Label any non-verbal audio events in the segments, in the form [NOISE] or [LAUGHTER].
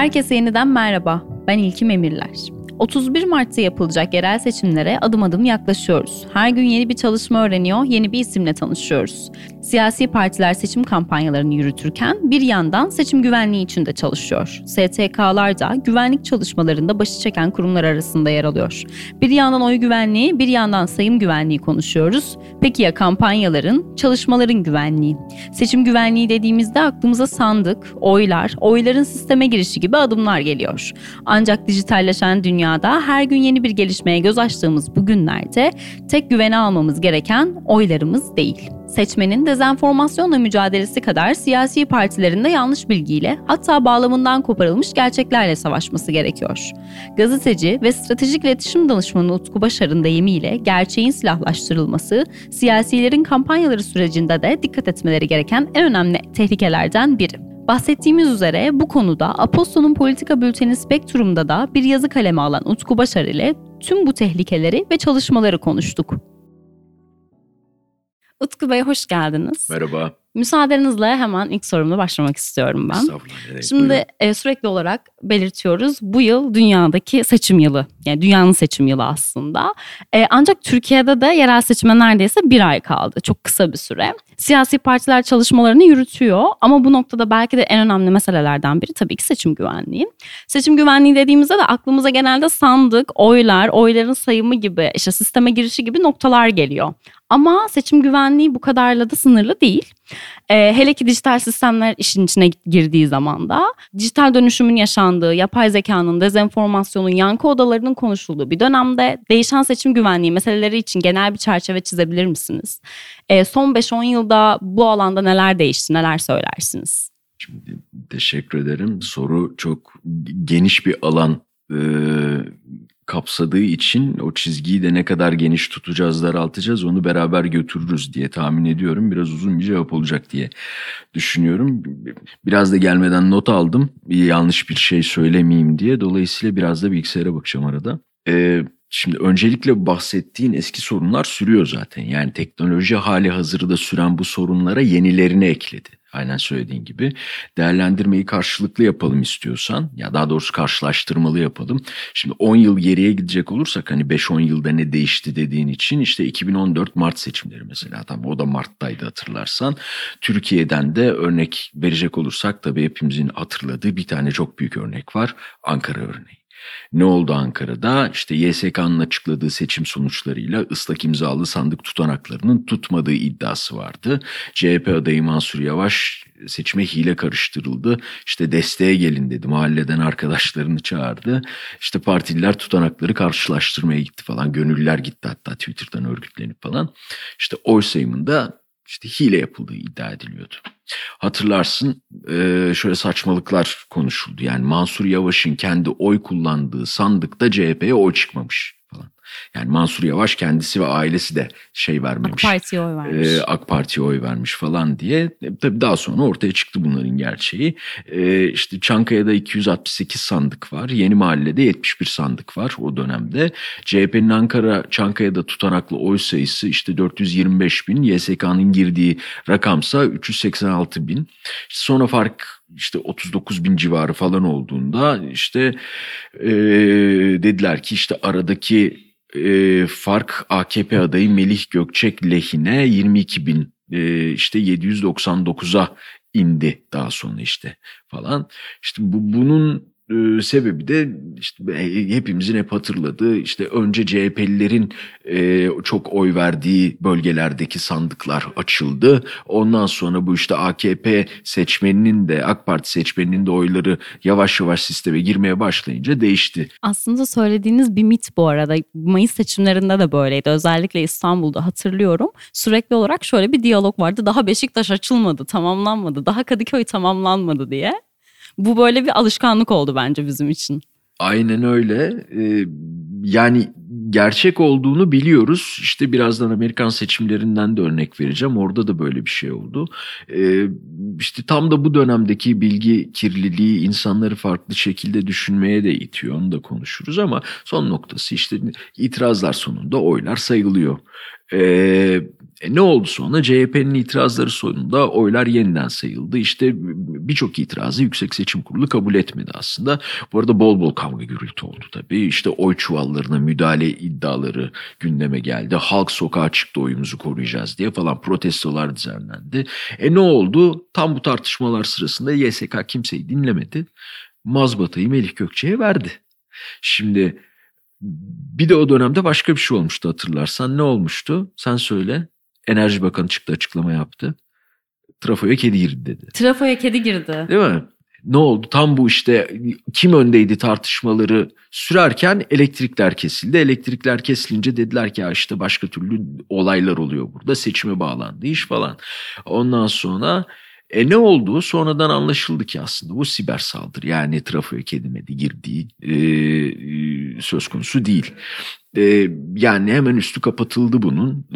Herkese yeniden merhaba. Ben İlkim Emirler. 31 Mart'ta yapılacak yerel seçimlere adım adım yaklaşıyoruz. Her gün yeni bir çalışma öğreniyor, yeni bir isimle tanışıyoruz. Siyasi partiler seçim kampanyalarını yürütürken bir yandan seçim güvenliği için de çalışıyor. STK'lar da güvenlik çalışmalarında başı çeken kurumlar arasında yer alıyor. Bir yandan oy güvenliği, bir yandan sayım güvenliği konuşuyoruz. Peki ya kampanyaların, çalışmaların güvenliği? Seçim güvenliği dediğimizde aklımıza sandık, oylar, oyların sisteme girişi gibi adımlar geliyor. Ancak dijitalleşen dünyada her gün yeni bir gelişmeye göz açtığımız bu günlerde tek güvene almamız gereken oylarımız değil seçmenin dezenformasyonla mücadelesi kadar siyasi partilerin de yanlış bilgiyle hatta bağlamından koparılmış gerçeklerle savaşması gerekiyor. Gazeteci ve stratejik iletişim danışmanı Utku Başar'ın deyimiyle gerçeğin silahlaştırılması, siyasilerin kampanyaları sürecinde de dikkat etmeleri gereken en önemli tehlikelerden biri. Bahsettiğimiz üzere bu konuda Aposto'nun politika bülteni Spektrum'da da bir yazı kaleme alan Utku Başar ile tüm bu tehlikeleri ve çalışmaları konuştuk. Utku Bey hoş geldiniz. Merhaba. Müsaadenizle hemen ilk sorumla başlamak istiyorum ben. Estağfurullah. Şimdi e, sürekli olarak belirtiyoruz bu yıl dünyadaki seçim yılı. Yani dünyanın seçim yılı aslında. E, ancak Türkiye'de de yerel seçime neredeyse bir ay kaldı. Çok kısa bir süre. Siyasi partiler çalışmalarını yürütüyor ama bu noktada belki de en önemli meselelerden biri tabii ki seçim güvenliği. Seçim güvenliği dediğimizde de aklımıza genelde sandık, oylar, oyların sayımı gibi, işte sisteme girişi gibi noktalar geliyor. Ama seçim güvenliği bu kadarla da sınırlı değil. Ee, hele ki dijital sistemler işin içine girdiği zaman da dijital dönüşümün yaşandığı, yapay zekanın, dezenformasyonun, yankı odalarının konuşulduğu bir dönemde değişen seçim güvenliği meseleleri için genel bir çerçeve çizebilir misiniz? Ee, son 5-10 yılda bu alanda neler değişti, neler söylersiniz? Şimdi teşekkür ederim. Soru çok geniş bir alan e, kapsadığı için o çizgiyi de ne kadar geniş tutacağız, daraltacağız onu beraber götürürüz diye tahmin ediyorum. Biraz uzun bir cevap olacak diye düşünüyorum. Biraz da gelmeden not aldım. Yanlış bir şey söylemeyeyim diye. Dolayısıyla biraz da bilgisayara bakacağım arada. Ee, Şimdi öncelikle bahsettiğin eski sorunlar sürüyor zaten. Yani teknoloji hali hazırda süren bu sorunlara yenilerini ekledi. Aynen söylediğin gibi değerlendirmeyi karşılıklı yapalım istiyorsan ya daha doğrusu karşılaştırmalı yapalım. Şimdi 10 yıl geriye gidecek olursak hani 5-10 yılda ne değişti dediğin için işte 2014 Mart seçimleri mesela tabii o da Mart'taydı hatırlarsan. Türkiye'den de örnek verecek olursak tabii hepimizin hatırladığı bir tane çok büyük örnek var Ankara örneği. Ne oldu Ankara'da? İşte YSK'nın açıkladığı seçim sonuçlarıyla ıslak imzalı sandık tutanaklarının tutmadığı iddiası vardı. CHP adayı Mansur Yavaş seçime hile karıştırıldı. İşte desteğe gelin dedi. Mahalleden arkadaşlarını çağırdı. İşte partililer tutanakları karşılaştırmaya gitti falan. Gönüllüler gitti hatta Twitter'dan örgütlenip falan. İşte oy sayımında işte hile yapıldığı iddia ediliyordu. Hatırlarsın şöyle saçmalıklar konuşuldu. Yani Mansur Yavaş'ın kendi oy kullandığı sandıkta CHP'ye oy çıkmamış. Yani Mansur Yavaş kendisi ve ailesi de şey vermemiş. AK Parti'ye oy vermiş. E, AK Parti'ye oy vermiş falan diye. E, tabii daha sonra ortaya çıktı bunların gerçeği. E, işte Çankaya'da 268 sandık var. Yeni Mahalle'de 71 sandık var o dönemde. CHP'nin Ankara Çankaya'da tutanaklı oy sayısı işte 425 bin. YSK'nın girdiği rakamsa 386 bin. İşte sonra fark işte 39 bin civarı falan olduğunda işte e, dediler ki işte aradaki e, fark AKP adayı Melih Gökçek lehine 22 bin e, işte 799'a indi daha sonra işte falan. İşte bu bunun e, sebebi de işte hepimizin hep hatırladığı işte önce CHP'lilerin e, çok oy verdiği bölgelerdeki sandıklar açıldı. Ondan sonra bu işte AKP seçmeninin de AK Parti seçmeninin de oyları yavaş yavaş sisteme girmeye başlayınca değişti. Aslında söylediğiniz bir mit bu arada. Mayıs seçimlerinde de böyleydi. Özellikle İstanbul'da hatırlıyorum. Sürekli olarak şöyle bir diyalog vardı. Daha Beşiktaş açılmadı, tamamlanmadı. Daha Kadıköy tamamlanmadı diye. Bu böyle bir alışkanlık oldu bence bizim için. Aynen öyle. Ee, yani gerçek olduğunu biliyoruz. İşte birazdan Amerikan seçimlerinden de örnek vereceğim. Orada da böyle bir şey oldu. Ee, işte tam da bu dönemdeki bilgi kirliliği insanları farklı şekilde düşünmeye de itiyor. Onu da konuşuruz ama son noktası işte itirazlar sonunda oylar sayılıyor. Ee, e, ne oldu sonra? CHP'nin itirazları sonunda oylar yeniden sayıldı. İşte birçok itirazı Yüksek Seçim Kurulu kabul etmedi aslında. Bu arada bol bol kavga gürültü oldu tabii. İşte oy çuvallarına müdahale iddiaları gündeme geldi. Halk sokağa çıktı oyumuzu koruyacağız diye falan protestolar düzenlendi. E ne oldu? Tam bu tartışmalar sırasında YSK kimseyi dinlemedi. Mazbatayı Melih Gökçe'ye verdi. Şimdi bir de o dönemde başka bir şey olmuştu hatırlarsan. Ne olmuştu? Sen söyle. Enerji Bakanı çıktı açıklama yaptı. Trafoya kedi girdi dedi. Trafoya kedi girdi. Değil mi? Ne oldu? Tam bu işte kim öndeydi tartışmaları sürerken elektrikler kesildi. Elektrikler kesilince dediler ki ya işte başka türlü olaylar oluyor burada. Seçime bağlandı iş falan. Ondan sonra e ne oldu? Sonradan anlaşıldı ki aslında bu siber saldırı yani trafoya kedimedi girdiği e, e, söz konusu değil. E, yani hemen üstü kapatıldı bunun.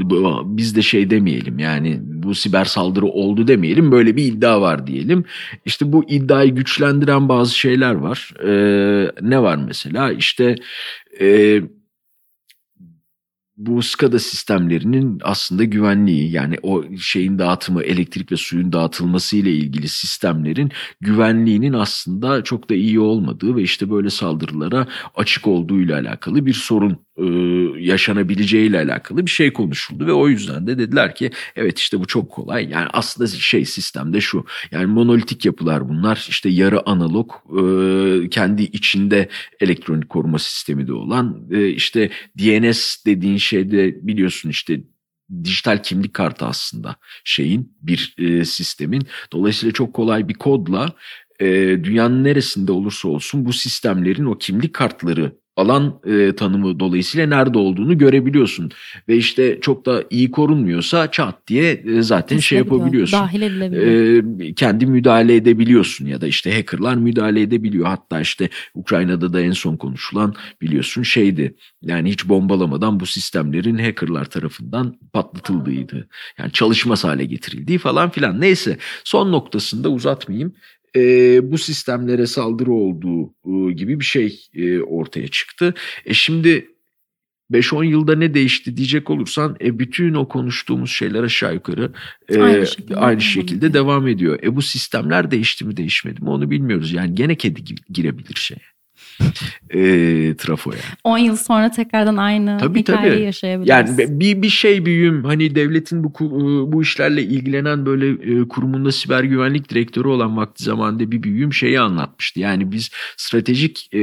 Biz de şey demeyelim yani bu siber saldırı oldu demeyelim böyle bir iddia var diyelim. İşte bu iddiayı güçlendiren bazı şeyler var. E, ne var mesela? İşte... E, bu SCADA sistemlerinin aslında güvenliği yani o şeyin dağıtımı elektrik ve suyun dağıtılması ile ilgili sistemlerin güvenliğinin aslında çok da iyi olmadığı ve işte böyle saldırılara açık olduğu ile alakalı bir sorun e, yaşanabileceğiyle alakalı bir şey konuşuldu ve o yüzden de dediler ki evet işte bu çok kolay. Yani aslında şey sistemde şu yani monolitik yapılar bunlar işte yarı analog e, kendi içinde elektronik koruma sistemi de olan e, işte DNS dediğin şeyde biliyorsun işte dijital kimlik kartı aslında şeyin bir e, sistemin. Dolayısıyla çok kolay bir kodla e, dünyanın neresinde olursa olsun bu sistemlerin o kimlik kartları alan e, tanımı dolayısıyla nerede olduğunu görebiliyorsun. Ve işte çok da iyi korunmuyorsa çat diye e, zaten şey yapabiliyorsun. Dahil edilebiliyor. E, kendi müdahale edebiliyorsun ya da işte hackerlar müdahale edebiliyor. Hatta işte Ukrayna'da da en son konuşulan biliyorsun şeydi. Yani hiç bombalamadan bu sistemlerin hackerlar tarafından patlatıldığıydı. Yani çalışmaz hale getirildiği falan filan. Neyse son noktasında uzatmayayım e, bu sistemlere saldırı olduğu e, gibi bir şey e, ortaya çıktı. E şimdi 5-10 yılda ne değişti diyecek olursan e, bütün o konuştuğumuz şeyler aşağı yukarı e, aynı şekilde, aynı şekilde devam ediyor. E bu sistemler değişti mi değişmedi mi onu bilmiyoruz. Yani gene kedi girebilir şeye e, trafoya. 10 yıl sonra tekrardan aynı tabii, hikayeyi tabii. yaşayabiliriz. Yani bir, bir şey büyüm hani devletin bu bu işlerle ilgilenen böyle e, kurumunda siber güvenlik direktörü olan vakti zamanında bir büyüğüm şeyi anlatmıştı. Yani biz stratejik e,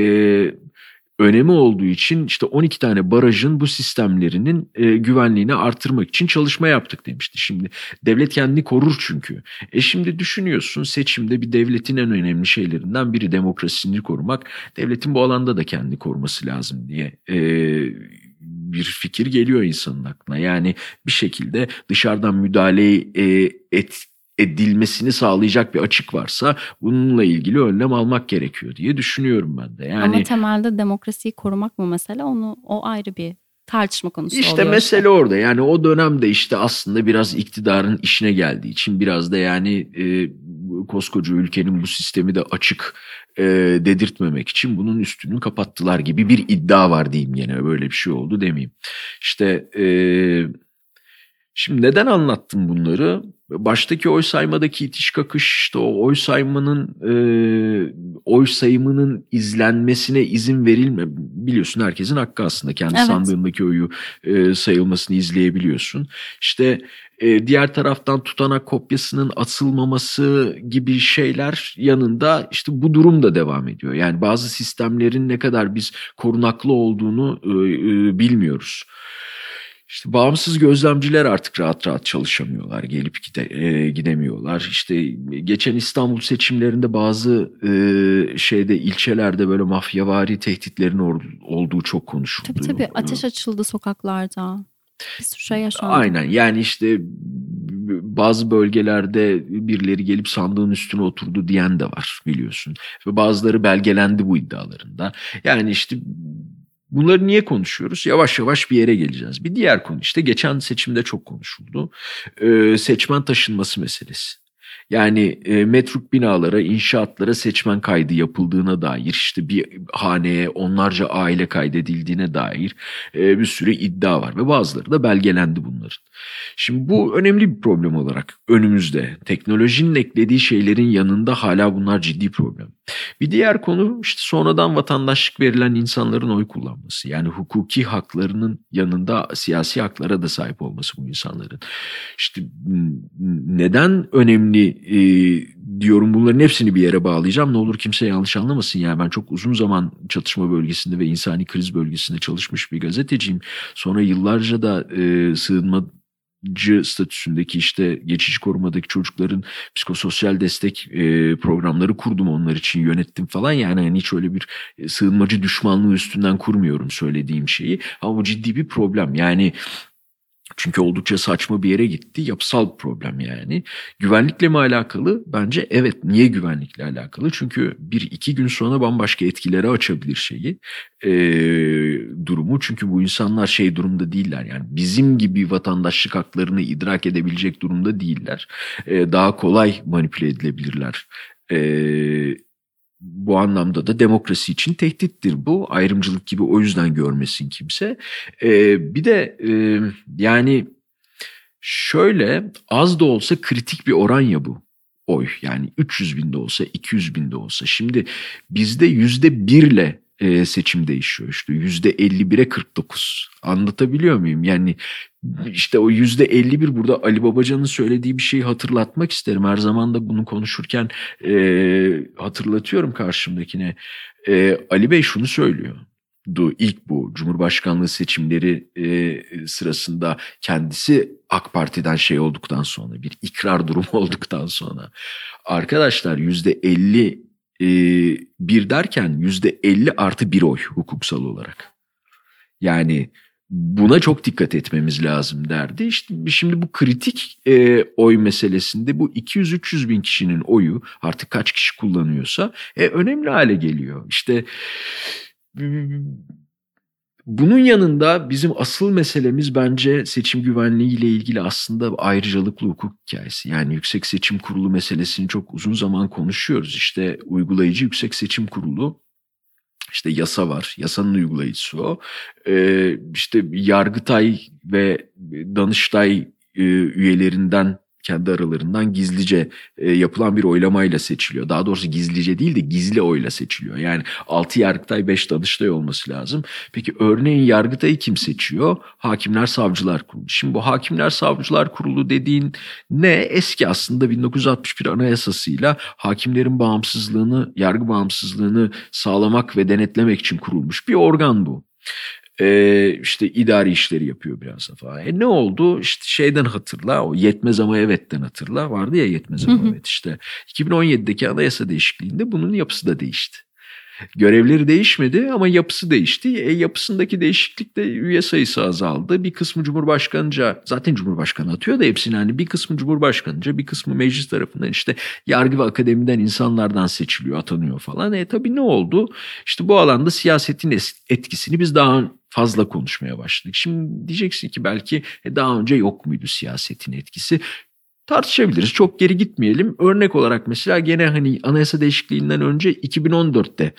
önemi olduğu için işte 12 tane barajın bu sistemlerinin e, güvenliğini artırmak için çalışma yaptık demişti. Şimdi devlet kendini korur çünkü. E şimdi düşünüyorsun seçimde bir devletin en önemli şeylerinden biri demokrasisini korumak. Devletin bu alanda da kendini koruması lazım diye e, bir fikir geliyor insanın aklına. Yani bir şekilde dışarıdan müdahale e, et, edilmesini sağlayacak bir açık varsa bununla ilgili önlem almak gerekiyor diye düşünüyorum ben de. Yani Ama temelde demokrasiyi korumak mı mesela onu o ayrı bir tartışma konusu işte oluyor. mesele işte. orada. Yani o dönemde işte aslında biraz iktidarın işine geldiği için biraz da yani e, koskoca ülkenin bu sistemi de açık e, dedirtmemek için bunun üstünü kapattılar gibi bir iddia var diyeyim yine böyle bir şey oldu demeyeyim. İşte e, şimdi neden anlattım bunları? Baştaki oy saymadaki itiş kakış işte o oy saymanın e, oy sayımının izlenmesine izin verilme biliyorsun herkesin hakkı aslında kendi evet. sandığındaki oyu e, sayılmasını izleyebiliyorsun. İşte e, diğer taraftan tutanak kopyasının atılmaması gibi şeyler yanında işte bu durum da devam ediyor. Yani bazı sistemlerin ne kadar biz korunaklı olduğunu e, e, bilmiyoruz. İşte bağımsız gözlemciler artık rahat rahat çalışamıyorlar, gelip gide, e, gidemiyorlar. İşte geçen İstanbul seçimlerinde bazı e, şeyde ilçelerde böyle mafyavari tehditlerin or, olduğu çok konuşuldu. Tabii tabii ateş açıldı sokaklarda. Bir sürü şey yaşandı. Aynen yani işte bazı bölgelerde birileri gelip sandığın üstüne oturdu diyen de var biliyorsun. Ve bazıları belgelendi bu iddialarında. Yani işte Bunları niye konuşuyoruz? Yavaş yavaş bir yere geleceğiz. Bir diğer konu işte geçen seçimde çok konuşuldu. Ee, seçmen taşınması meselesi. Yani e, metruk binalara, inşaatlara seçmen kaydı yapıldığına dair, işte bir haneye onlarca aile kaydedildiğine dair e, bir sürü iddia var ve bazıları da belgelendi bunların. Şimdi bu önemli bir problem olarak önümüzde. Teknolojinin eklediği şeylerin yanında hala bunlar ciddi problem. Bir diğer konu işte sonradan vatandaşlık verilen insanların oy kullanması. Yani hukuki haklarının yanında siyasi haklara da sahip olması bu insanların. İşte neden önemli e, diyorum bunların hepsini bir yere bağlayacağım. Ne olur kimse yanlış anlamasın. Yani ben çok uzun zaman çatışma bölgesinde ve insani kriz bölgesinde çalışmış bir gazeteciyim. Sonra yıllarca da e, sığınma statüsündeki işte geçici korumadaki çocukların psikososyal destek e, programları kurdum onlar için yönettim falan yani hani hiç öyle bir e, sığınmacı düşmanlığı üstünden kurmuyorum söylediğim şeyi ama bu ciddi bir problem yani çünkü oldukça saçma bir yere gitti. Yapısal bir problem yani. Güvenlikle mi alakalı? Bence evet. Niye güvenlikle alakalı? Çünkü bir iki gün sonra bambaşka etkilere açabilir şeyi. E, durumu. Çünkü bu insanlar şey durumda değiller. Yani bizim gibi vatandaşlık haklarını idrak edebilecek durumda değiller. E, daha kolay manipüle edilebilirler. Eee bu anlamda da demokrasi için tehdittir bu. Ayrımcılık gibi o yüzden görmesin kimse. Ee, bir de e, yani şöyle az da olsa kritik bir oran ya bu oy. Yani 300 binde olsa 200 binde olsa. Şimdi bizde yüzde birle e, seçim değişiyor. İşte yüzde 51'e 49 anlatabiliyor muyum? Yani işte o yüzde 51 burada Ali Babacan'ın söylediği bir şeyi hatırlatmak isterim. Her zaman da bunu konuşurken e, hatırlatıyorum karşımdakine. E, Ali Bey şunu söylüyor. Du ilk bu Cumhurbaşkanlığı seçimleri e, sırasında kendisi AK Parti'den şey olduktan sonra bir ikrar durumu [LAUGHS] olduktan sonra. Arkadaşlar yüzde 50 e, bir derken yüzde 50 artı bir oy hukuksal olarak. Yani buna çok dikkat etmemiz lazım derdi. İşte şimdi bu kritik e, oy meselesinde bu 200-300 bin kişinin oyu artık kaç kişi kullanıyorsa e, önemli hale geliyor. İşte bunun yanında bizim asıl meselemiz bence seçim güvenliği ile ilgili aslında ayrıcalıklı hukuk hikayesi. Yani Yüksek Seçim Kurulu meselesini çok uzun zaman konuşuyoruz. İşte uygulayıcı Yüksek Seçim Kurulu işte yasa var. Yasanın uygulayıcısı o. Ee, işte Yargıtay ve Danıştay e, üyelerinden kendi aralarından gizlice e, yapılan bir oylamayla seçiliyor. Daha doğrusu gizlice değil de gizli oyla seçiliyor. Yani 6 Yargıtay 5 Danıştay olması lazım. Peki örneğin Yargıtay'ı kim seçiyor? Hakimler Savcılar Kurulu. Şimdi bu Hakimler Savcılar Kurulu dediğin ne? Eski aslında 1961 Anayasasıyla hakimlerin bağımsızlığını, yargı bağımsızlığını sağlamak ve denetlemek için kurulmuş bir organ bu e, işte idari işleri yapıyor biraz da falan. E ne oldu? İşte şeyden hatırla o yetmez ama evetten hatırla vardı ya yetmez ama evet işte 2017'deki anayasa değişikliğinde bunun yapısı da değişti. Görevleri değişmedi ama yapısı değişti. E, yapısındaki değişiklikte üye sayısı azaldı. Bir kısmı Cumhurbaşkanıca zaten Cumhurbaşkanı atıyor da hepsini hani bir kısmı Cumhurbaşkanıca bir kısmı meclis tarafından işte yargı ve akademiden insanlardan seçiliyor atanıyor falan. E tabii ne oldu? İşte bu alanda siyasetin etkisini biz daha fazla konuşmaya başladık. Şimdi diyeceksin ki belki e, daha önce yok muydu siyasetin etkisi? Tartışabiliriz. Çok geri gitmeyelim. Örnek olarak mesela gene hani anayasa değişikliğinden önce 2014'te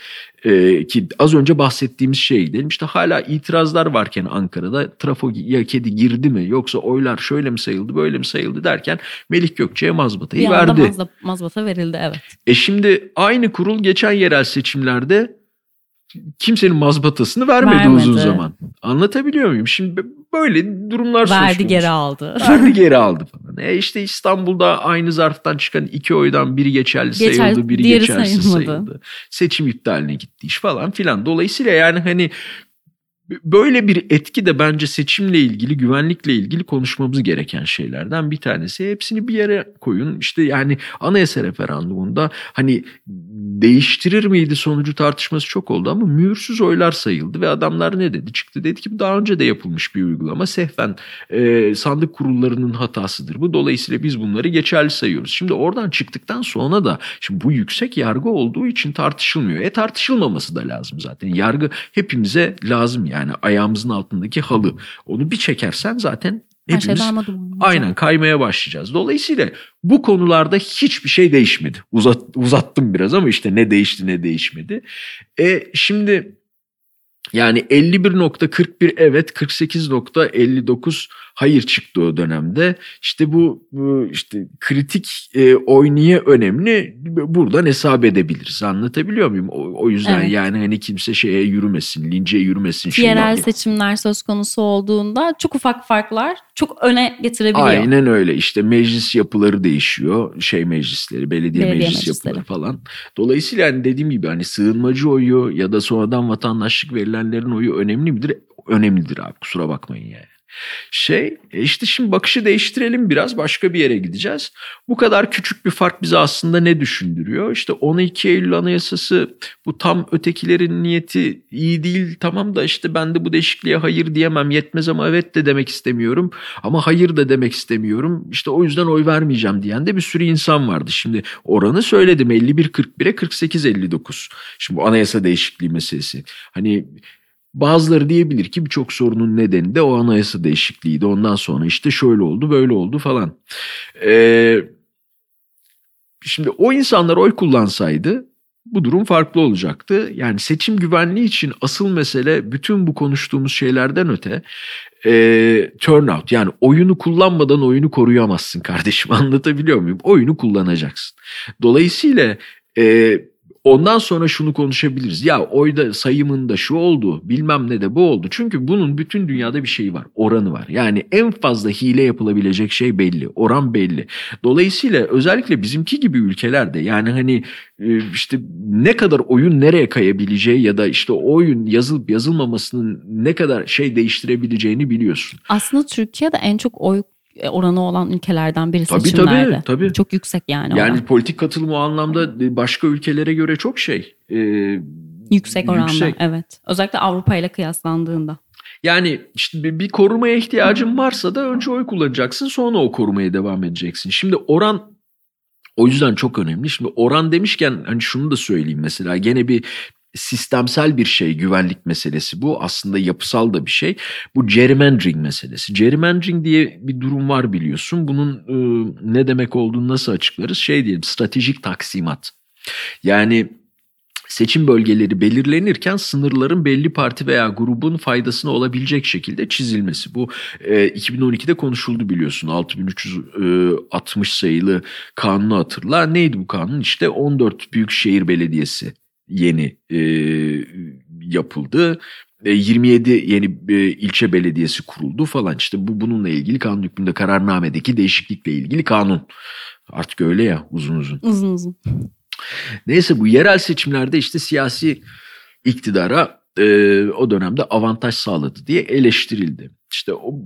e, ki az önce bahsettiğimiz şeye gidelim. İşte hala itirazlar varken Ankara'da trafoya kedi girdi mi yoksa oylar şöyle mi sayıldı böyle mi sayıldı derken Melih Gökçe'ye mazbatayı bir verdi. Bir anda mazbata verildi evet. E şimdi aynı kurul geçen yerel seçimlerde kimsenin mazbatasını vermedi, vermedi uzun zaman. Anlatabiliyor muyum? Şimdi böyle durumlar Verdi söz konusu. geri aldı. Verdi [LAUGHS] geri aldı falan. E işte İstanbul'da aynı zarftan çıkan iki oydan biri geçerli Geçer, sayıldı, biri geçersiz sayılmadı. sayıldı. Seçim iptaline gitti iş falan filan. Dolayısıyla yani hani Böyle bir etki de bence seçimle ilgili, güvenlikle ilgili konuşmamız gereken şeylerden bir tanesi. Hepsini bir yere koyun. İşte yani anayasa referandumunda hani değiştirir miydi sonucu tartışması çok oldu ama mühürsüz oylar sayıldı ve adamlar ne dedi? Çıktı dedi ki daha önce de yapılmış bir uygulama sehven e, sandık kurullarının hatasıdır. Bu dolayısıyla biz bunları geçerli sayıyoruz. Şimdi oradan çıktıktan sonra da şimdi bu yüksek yargı olduğu için tartışılmıyor. E tartışılmaması da lazım zaten. Yargı hepimize lazım yani ayağımızın altındaki halı. Onu bir çekersen zaten hepimiz aynen kaymaya başlayacağız. Dolayısıyla bu konularda hiçbir şey değişmedi. Uzat, uzattım biraz ama işte ne değişti ne değişmedi. E şimdi yani 51.41 evet 48.59 hayır çıktı o dönemde. İşte bu, bu işte kritik e, oy niye önemli buradan hesap edebiliriz. Anlatabiliyor muyum? O, o yüzden evet. yani hani kimse şeye yürümesin, lince yürümesin. Yerel seçimler söz konusu olduğunda çok ufak farklar çok öne getirebiliyor. Aynen öyle işte meclis yapıları değişiyor. Şey meclisleri, belediye, belediye meclis meclisleri. yapıları falan. Dolayısıyla hani dediğim gibi hani sığınmacı oyu ya da sonradan vatandaşlık verilenlerin oyu önemli midir? Önemlidir abi kusura bakmayın yani. Şey e, işte şimdi bakışı değiştirelim biraz başka bir yere gideceğiz. Bu kadar küçük bir fark bize aslında ne düşündürüyor? İşte 12 Eylül Anayasası bu tam ötekilerin niyeti iyi değil tamam da işte ben de bu değişikliğe hayır diyemem yetmez ama evet de demek istemiyorum. Ama hayır da demek istemiyorum. İşte o yüzden oy vermeyeceğim diyen de bir sürü insan vardı. Şimdi oranı söyledim 51-41'e 48-59. Şimdi bu anayasa değişikliği meselesi. Hani Bazıları diyebilir ki birçok sorunun nedeni de o anayasa değişikliğiydi. Ondan sonra işte şöyle oldu böyle oldu falan. Ee, şimdi o insanlar oy kullansaydı bu durum farklı olacaktı. Yani seçim güvenliği için asıl mesele bütün bu konuştuğumuz şeylerden öte e, turnout. Yani oyunu kullanmadan oyunu koruyamazsın kardeşim [LAUGHS] anlatabiliyor muyum? Oyunu kullanacaksın. Dolayısıyla e, Ondan sonra şunu konuşabiliriz. Ya oyda sayımında şu oldu bilmem ne de bu oldu. Çünkü bunun bütün dünyada bir şeyi var. Oranı var. Yani en fazla hile yapılabilecek şey belli. Oran belli. Dolayısıyla özellikle bizimki gibi ülkelerde yani hani e, işte ne kadar oyun nereye kayabileceği ya da işte oyun yazılıp yazılmamasının ne kadar şey değiştirebileceğini biliyorsun. Aslında Türkiye'de en çok oy oranı olan ülkelerden biri tabii, seçimlerde. Tabii tabii. Çok yüksek yani. Yani oran. politik katılım o anlamda başka ülkelere göre çok şey. E, yüksek oranda yüksek. evet. Özellikle Avrupa ile kıyaslandığında. Yani işte bir, bir korumaya ihtiyacın varsa da önce oy kullanacaksın sonra o korumaya devam edeceksin. Şimdi oran o yüzden çok önemli. Şimdi oran demişken hani şunu da söyleyeyim mesela gene bir sistemsel bir şey güvenlik meselesi bu. Aslında yapısal da bir şey. Bu gerrymandering meselesi. Gerrymandering diye bir durum var biliyorsun. Bunun e, ne demek olduğunu nasıl açıklarız? Şey diyelim stratejik taksimat. Yani seçim bölgeleri belirlenirken sınırların belli parti veya grubun faydasına olabilecek şekilde çizilmesi. Bu e, 2012'de konuşuldu biliyorsun 6360 e, sayılı kanunu hatırla. Neydi bu kanun? İşte 14 büyükşehir belediyesi yeni e, yapıldı. 27 e, yeni e, ilçe belediyesi kuruldu falan işte bu bununla ilgili kanun hükmünde kararnamedeki değişiklikle ilgili kanun. Artık öyle ya uzun uzun. Uzun uzun. Neyse bu yerel seçimlerde işte siyasi iktidara e, o dönemde avantaj sağladı diye eleştirildi. İşte o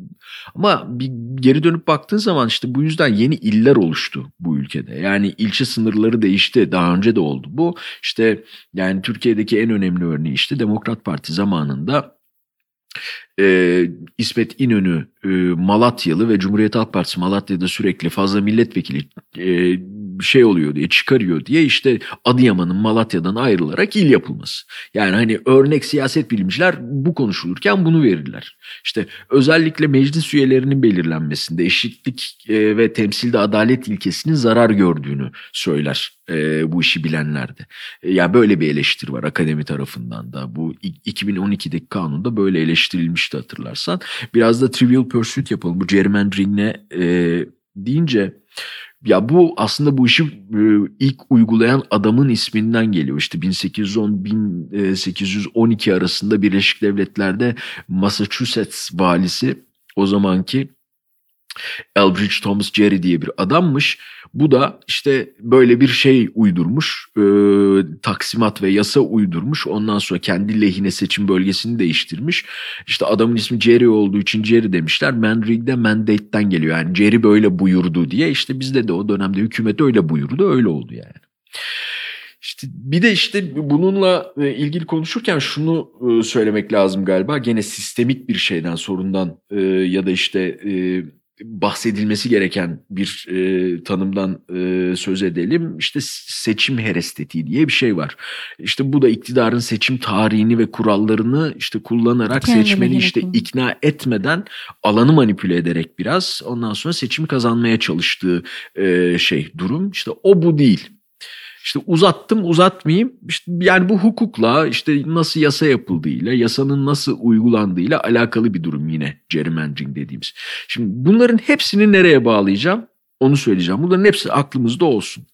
ama bir geri dönüp baktığın zaman işte bu yüzden yeni iller oluştu bu ülkede. Yani ilçe sınırları değişti. Daha önce de oldu bu. İşte yani Türkiye'deki en önemli örneği işte Demokrat Parti zamanında e, İsmet İnönü e, Malatyalı ve Cumhuriyet Halk Partisi Malatya'da sürekli fazla milletvekili e, şey oluyor diye çıkarıyor diye işte Adıyaman'ın Malatya'dan ayrılarak il yapılması. Yani hani örnek siyaset bilimciler bu konuşulurken bunu verirler. İşte özellikle meclis üyelerinin belirlenmesinde eşitlik e, ve temsilde adalet ilkesinin zarar gördüğünü söyler e, bu işi bilenlerde. E, yani böyle bir eleştiri var akademi tarafından da. Bu 2012'deki kanunda böyle eleştirilmişti hatırlarsan. Biraz da Trivial Pursuit yapalım. Bu gerrymandering'le e, deyince ya bu aslında bu işi e, ilk uygulayan adamın isminden geliyor. İşte 1810-1812 arasında Birleşik Devletler'de Massachusetts valisi o zamanki Elbridge Thomas Gerry diye bir adammış. Bu da işte böyle bir şey uydurmuş, e, taksimat ve yasa uydurmuş. Ondan sonra kendi lehine seçim bölgesini değiştirmiş. İşte adamın ismi Jerry olduğu için Jerry demişler. Manrig de mandate'den geliyor. Yani Jerry böyle buyurdu diye. İşte bizde de o dönemde hükümet öyle buyurdu, öyle oldu yani. İşte bir de işte bununla e, ilgili konuşurken şunu e, söylemek lazım galiba. Gene sistemik bir şeyden, sorundan e, ya da işte bahsedilmesi gereken bir e, tanımdan e, söz edelim. İşte seçim herestetiği diye bir şey var. İşte bu da iktidarın seçim tarihini ve kurallarını işte kullanarak Kendi seçmeni işte ikna etmeden alanı manipüle ederek biraz ondan sonra seçimi kazanmaya çalıştığı e, şey durum. İşte o bu değil. İşte uzattım uzatmayayım. İşte yani bu hukukla işte nasıl yasa yapıldığıyla, yasanın nasıl uygulandığıyla alakalı bir durum yine gerrymandering dediğimiz. Şimdi bunların hepsini nereye bağlayacağım? Onu söyleyeceğim. Bunların hepsi aklımızda olsun.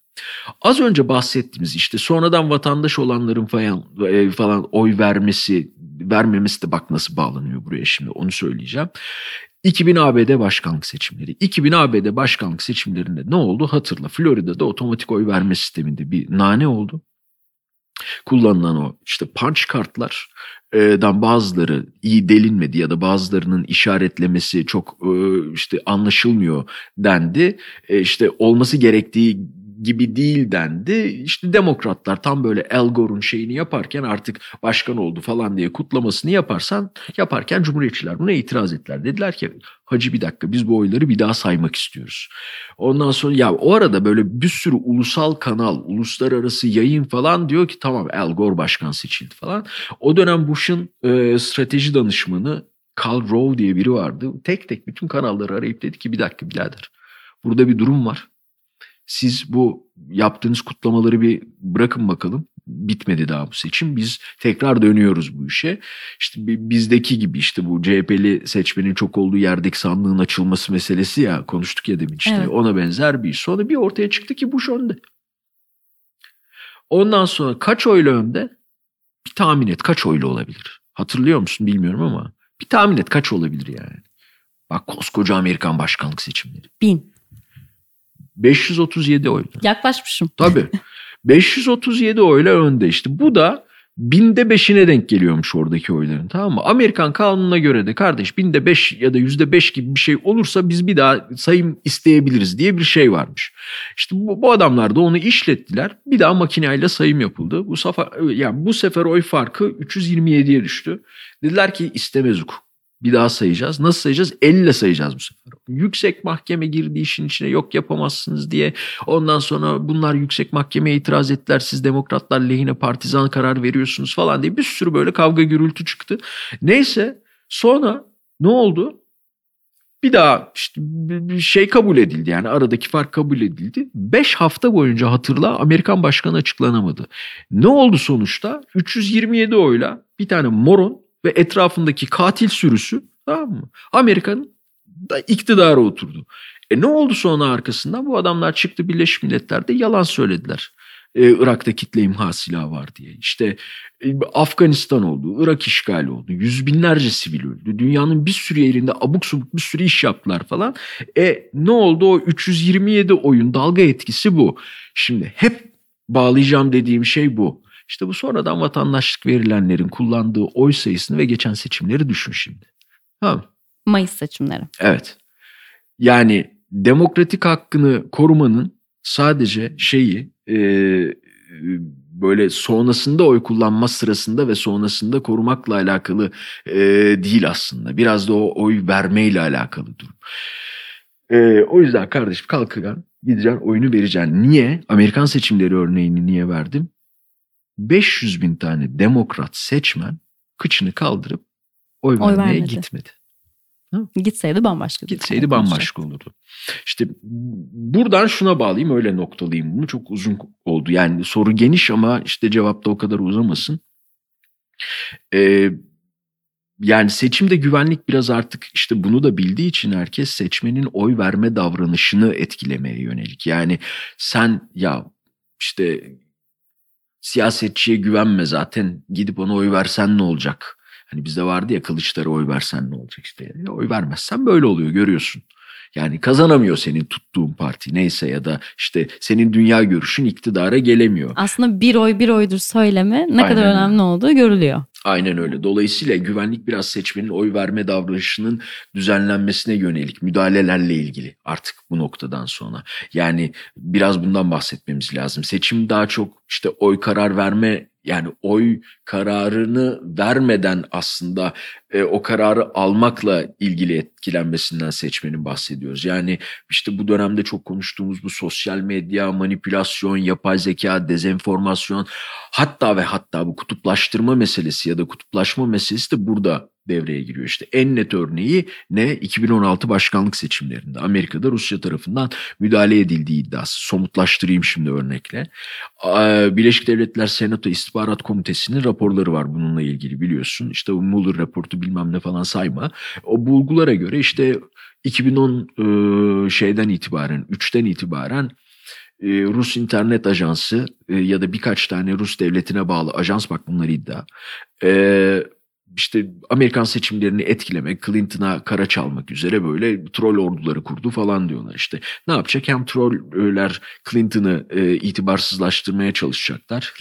Az önce bahsettiğimiz işte sonradan vatandaş olanların falan, e, falan oy vermesi, vermemesi de bak nasıl bağlanıyor buraya şimdi onu söyleyeceğim. 2000 ABD başkanlık seçimleri. 2000 ABD başkanlık seçimlerinde ne oldu hatırla. Florida'da otomatik oy verme sisteminde bir nane oldu. Kullanılan o işte punch kartlar dan bazıları iyi delinmedi ya da bazılarının işaretlemesi çok işte anlaşılmıyor dendi. İşte olması gerektiği gibi değil dendi. İşte demokratlar tam böyle El Gore'un şeyini yaparken artık başkan oldu falan diye kutlamasını yaparsan yaparken cumhuriyetçiler buna itiraz ettiler. Dediler ki hacı bir dakika biz bu oyları bir daha saymak istiyoruz. Ondan sonra ya o arada böyle bir sürü ulusal kanal, uluslararası yayın falan diyor ki tamam El Gore başkan seçildi falan. O dönem Bush'un e, strateji danışmanı Karl Rove diye biri vardı. Tek tek bütün kanalları arayıp dedi ki bir dakika birader burada bir durum var siz bu yaptığınız kutlamaları bir bırakın bakalım. Bitmedi daha bu seçim. Biz tekrar dönüyoruz bu işe. İşte bizdeki gibi işte bu CHP'li seçmenin çok olduğu yerdeki sandığın açılması meselesi ya konuştuk ya demin işte. Evet. Ona benzer bir iş. Sonra bir ortaya çıktı ki Bush önde. Ondan sonra kaç oyla önde? Bir tahmin et kaç oyla olabilir? Hatırlıyor musun bilmiyorum ama bir tahmin et kaç olabilir yani? Bak koskoca Amerikan başkanlık seçimleri. Bin. 537 oyla. Yaklaşmışım. Tabii. [LAUGHS] 537 oyla önde işte. Bu da binde beşine denk geliyormuş oradaki oyların tamam mı? Amerikan kanununa göre de kardeş binde beş ya da yüzde beş gibi bir şey olursa biz bir daha sayım isteyebiliriz diye bir şey varmış. İşte bu, bu adamlar da onu işlettiler. Bir daha makineyle sayım yapıldı. Bu sefer yani bu sefer oy farkı 327'ye düştü. Dediler ki istemez hukuk. Bir daha sayacağız. Nasıl sayacağız? 50 ile sayacağız bu sefer. Yüksek mahkeme girdi işin içine yok yapamazsınız diye. Ondan sonra bunlar yüksek mahkemeye itiraz ettiler. Siz demokratlar lehine partizan karar veriyorsunuz falan diye bir sürü böyle kavga gürültü çıktı. Neyse sonra ne oldu? Bir daha işte bir şey kabul edildi yani aradaki fark kabul edildi. 5 hafta boyunca hatırla Amerikan başkanı açıklanamadı. Ne oldu sonuçta? 327 oyla bir tane moron ve etrafındaki katil sürüsü tamam mı? Amerika'nın da iktidara oturdu. E ne oldu sonra arkasından? Bu adamlar çıktı Birleşmiş Milletler'de yalan söylediler. Ee, Irak'ta kitle imha silahı var diye. İşte e, Afganistan oldu, Irak işgali oldu. Yüz binlerce sivil öldü. Dünyanın bir sürü yerinde abuk subuk bir sürü iş yaptılar falan. E ne oldu o 327 oyun dalga etkisi bu. Şimdi hep bağlayacağım dediğim şey bu. İşte bu sonradan vatandaşlık verilenlerin kullandığı oy sayısını ve geçen seçimleri düşün şimdi. Tamam Mayıs seçimleri. Evet. Yani demokratik hakkını korumanın sadece şeyi e, böyle sonrasında oy kullanma sırasında ve sonrasında korumakla alakalı e, değil aslında. Biraz da o oy vermeyle alakalı durum. E, o yüzden kardeşim kalkacaksın gideceksin oyunu vereceksin. Niye? Amerikan seçimleri örneğini niye verdim? 500 bin tane demokrat seçmen kıçını kaldırıp oy, oy vermeye vermedi. gitmedi. Hı? Gitseydi bambaşka. Gitseydi bambaşka olurdu. İşte buradan şuna bağlayayım öyle noktalayayım bunu. Çok uzun oldu. Yani soru geniş ama işte cevap da o kadar uzamasın. Ee, yani seçimde güvenlik biraz artık işte bunu da bildiği için herkes seçmenin oy verme davranışını etkilemeye yönelik. Yani sen ya işte siyasetçiye güvenme zaten gidip ona oy versen ne olacak? Hani bizde vardı ya Kılıçlara oy versen ne olacak işte. Oy vermezsen böyle oluyor görüyorsun. Yani kazanamıyor senin tuttuğun parti neyse ya da işte senin dünya görüşün iktidara gelemiyor. Aslında bir oy bir oydur söyleme ne Aynen kadar önemli olduğu görülüyor. Aynen öyle. Dolayısıyla güvenlik biraz seçmenin oy verme davranışının düzenlenmesine yönelik müdahalelerle ilgili artık bu noktadan sonra. Yani biraz bundan bahsetmemiz lazım. Seçim daha çok işte oy karar verme yani oy kararını vermeden aslında e, o kararı almakla ilgili etkilenmesinden seçmenin bahsediyoruz. Yani işte bu dönemde çok konuştuğumuz bu sosyal medya, manipülasyon, yapay zeka, dezenformasyon hatta ve hatta bu kutuplaştırma meselesi ya da kutuplaşma meselesi de burada devreye giriyor. İşte en net örneği ne? 2016 başkanlık seçimlerinde Amerika'da Rusya tarafından müdahale edildiği iddiası. Somutlaştırayım şimdi örnekle. Birleşik Devletler Senato İstihbarat Komitesi'nin raporları var bununla ilgili biliyorsun. İşte Mueller raportu bilmem ne falan sayma. O bulgulara göre işte 2010 şeyden itibaren, 3'ten itibaren Rus internet ajansı ya da birkaç tane Rus devletine bağlı ajans bak bunlar iddia işte Amerikan seçimlerini etkilemek, Clinton'a kara çalmak üzere böyle troll orduları kurdu falan diyorlar işte. Ne yapacak? Hem troller Clinton'ı e, itibarsızlaştırmaya çalışacaklar.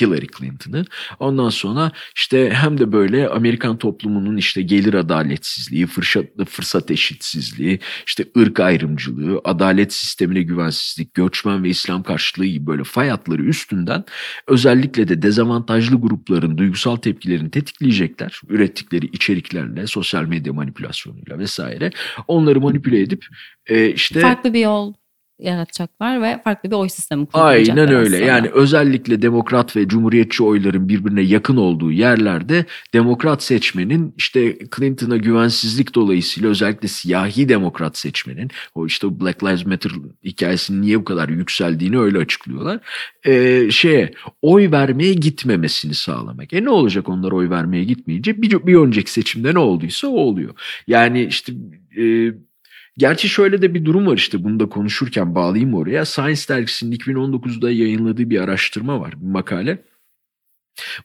Hillary Clinton'ı. Ondan sonra işte hem de böyle Amerikan toplumunun işte gelir adaletsizliği, fırsat, fırsat eşitsizliği, işte ırk ayrımcılığı, adalet sistemine güvensizlik, göçmen ve İslam karşılığı gibi böyle fay üstünden özellikle de dezavantajlı grupların duygusal tepkilerini tetikleyecekler ürettikleri içeriklerle, sosyal medya manipülasyonuyla vesaire. Onları manipüle edip e, işte farklı bir yol yaratacaklar ve farklı bir oy sistemi kuracaklar. Aynen öyle. Aslında. Yani özellikle demokrat ve cumhuriyetçi oyların birbirine yakın olduğu yerlerde demokrat seçmenin işte Clinton'a güvensizlik dolayısıyla özellikle siyahi demokrat seçmenin o işte Black Lives Matter hikayesinin niye bu kadar yükseldiğini öyle açıklıyorlar. Ee, şeye oy vermeye gitmemesini sağlamak. E ne olacak onlar oy vermeye gitmeyince? Bir, bir önceki seçimde ne olduysa o oluyor. Yani işte e, Gerçi şöyle de bir durum var işte bunu da konuşurken bağlayayım oraya. Science dergisinin 2019'da yayınladığı bir araştırma var, bir makale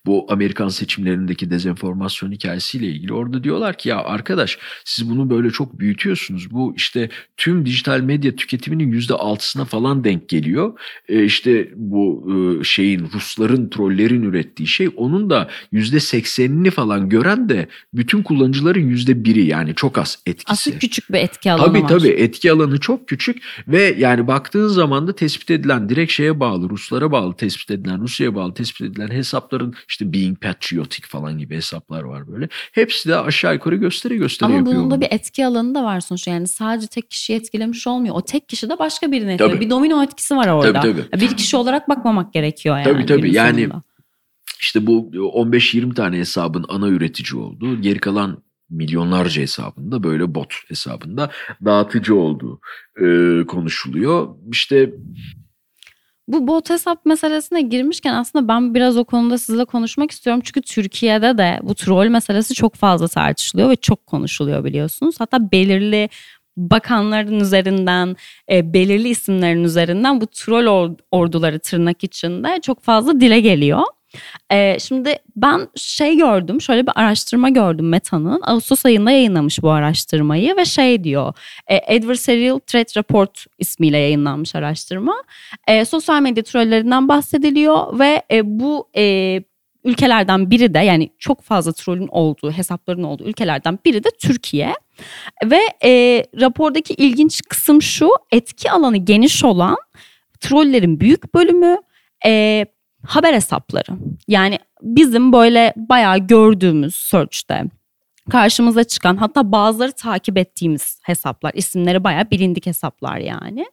bu Amerikan seçimlerindeki dezenformasyon hikayesiyle ilgili orada diyorlar ki ya arkadaş siz bunu böyle çok büyütüyorsunuz. Bu işte tüm dijital medya tüketiminin yüzde altısına falan denk geliyor. E işte bu e, şeyin Rusların trollerin ürettiği şey onun da yüzde seksenini falan gören de bütün kullanıcıların yüzde biri yani çok az etkisi. Aslında küçük bir etki alanı tabii, var. Tabii tabii etki alanı çok küçük ve yani baktığın zaman da tespit edilen direkt şeye bağlı Ruslara bağlı tespit edilen Rusya'ya bağlı tespit edilen hesapları hesapların işte Being Patriotic falan gibi hesaplar var böyle. Hepsi de aşağı yukarı gösteri gösteri Ama yapıyor. Ama bunun da bir etki alanı da var sonuçta. Yani sadece tek kişiyi etkilemiş olmuyor. O tek kişi de başka birini etkiliyor. Bir domino etkisi var orada. Tabii, tabii. Bir kişi olarak bakmamak gerekiyor yani. Tabii tabii. Yani işte bu 15-20 tane hesabın ana üretici olduğu, geri kalan milyonlarca hesabında böyle bot hesabında dağıtıcı olduğu e, konuşuluyor. İşte bu bot hesap meselesine girmişken aslında ben biraz o konuda sizinle konuşmak istiyorum. Çünkü Türkiye'de de bu troll meselesi çok fazla tartışılıyor ve çok konuşuluyor biliyorsunuz. Hatta belirli bakanların üzerinden, e, belirli isimlerin üzerinden bu troll orduları tırnak içinde çok fazla dile geliyor. Ee, şimdi ben şey gördüm, şöyle bir araştırma gördüm Meta'nın. Ağustos ayında yayınlamış bu araştırmayı ve şey diyor. E, Adversarial Threat Report ismiyle yayınlanmış araştırma. E, sosyal medya trollerinden bahsediliyor ve e, bu e, ülkelerden biri de yani çok fazla trollün olduğu, hesapların olduğu ülkelerden biri de Türkiye. Ve e, rapordaki ilginç kısım şu, etki alanı geniş olan trollerin büyük bölümü e, haber hesapları. Yani bizim böyle bayağı gördüğümüz search'te karşımıza çıkan hatta bazıları takip ettiğimiz hesaplar isimleri bayağı bilindik hesaplar yani.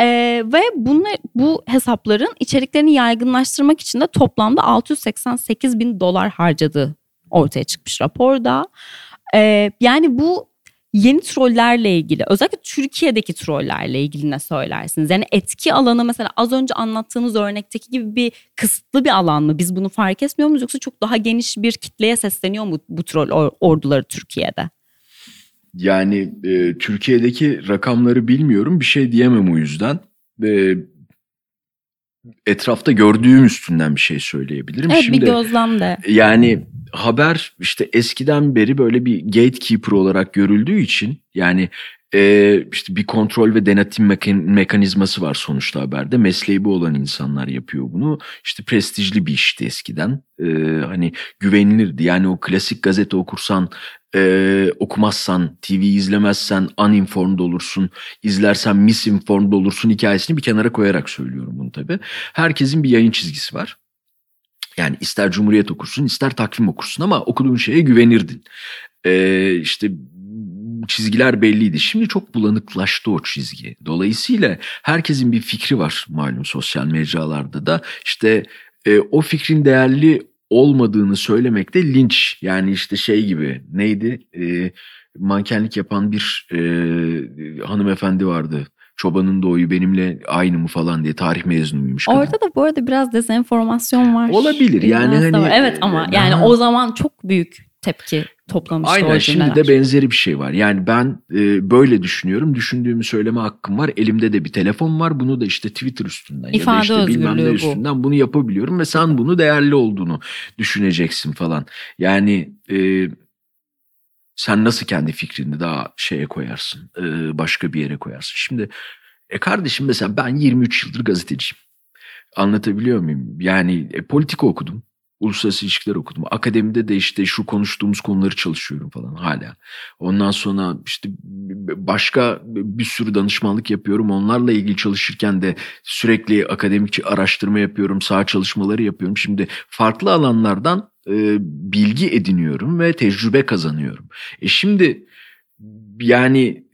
Ee, ve bunlar, bu hesapların içeriklerini yaygınlaştırmak için de toplamda 688 bin dolar harcadığı ortaya çıkmış raporda. Ee, yani bu yeni trollerle ilgili özellikle Türkiye'deki trollerle ilgili ne söylersiniz? Yani etki alanı mesela az önce anlattığınız örnekteki gibi bir kısıtlı bir alan mı? Biz bunu fark etmiyor muyuz yoksa çok daha geniş bir kitleye sesleniyor mu bu troll orduları Türkiye'de? Yani e, Türkiye'deki rakamları bilmiyorum bir şey diyemem o yüzden. E, etrafta gördüğüm üstünden bir şey söyleyebilirim. Evet Şimdi, bir gözlem de. Yani haber işte eskiden beri böyle bir gatekeeper olarak görüldüğü için yani e, işte bir kontrol ve denetim mekanizması var sonuçta haberde. Mesleği bu olan insanlar yapıyor bunu. İşte prestijli bir işti eskiden. E, hani güvenilirdi. Yani o klasik gazete okursan e, okumazsan, TV izlemezsen uninformed olursun, izlersen misinformed olursun hikayesini bir kenara koyarak söylüyorum bunu tabii. Herkesin bir yayın çizgisi var. Yani ister Cumhuriyet okursun, ister takvim okursun ama okuduğun şeye güvenirdin. Ee, işte çizgiler belliydi. Şimdi çok bulanıklaştı o çizgi. Dolayısıyla herkesin bir fikri var malum sosyal mecralarda da. İşte e, o fikrin değerli olmadığını söylemekte linç. Yani işte şey gibi neydi? E, mankenlik yapan bir e, hanımefendi vardı çobanın doğuyu benimle aynı mı falan diye tarih mezunuymuş. Kadın. Orada da bu arada biraz dezenformasyon var. Olabilir yani hani. Var. Evet ama yani o zaman çok büyük tepki toplamıştı Aynen o şimdi de benzeri bir şey var. Yani ben e, böyle düşünüyorum. Düşündüğümü söyleme hakkım var. Elimde de bir telefon var. Bunu da işte Twitter üstünden İfade ya da işte bilmem ne üstünden bu. bunu yapabiliyorum ve sen bunu değerli olduğunu düşüneceksin falan. Yani e, sen nasıl kendi fikrini daha şeye koyarsın, e, başka bir yere koyarsın. Şimdi e kardeşim mesela ben 23 yıldır gazeteciyim. Anlatabiliyor muyum? Yani e, politika okudum. Uluslararası ilişkiler okudum. Akademide de işte şu konuştuğumuz konuları çalışıyorum falan hala. Ondan sonra işte başka bir sürü danışmanlık yapıyorum. Onlarla ilgili çalışırken de sürekli akademik araştırma yapıyorum. Sağ çalışmaları yapıyorum. Şimdi farklı alanlardan e, bilgi ediniyorum ve tecrübe kazanıyorum. E şimdi yani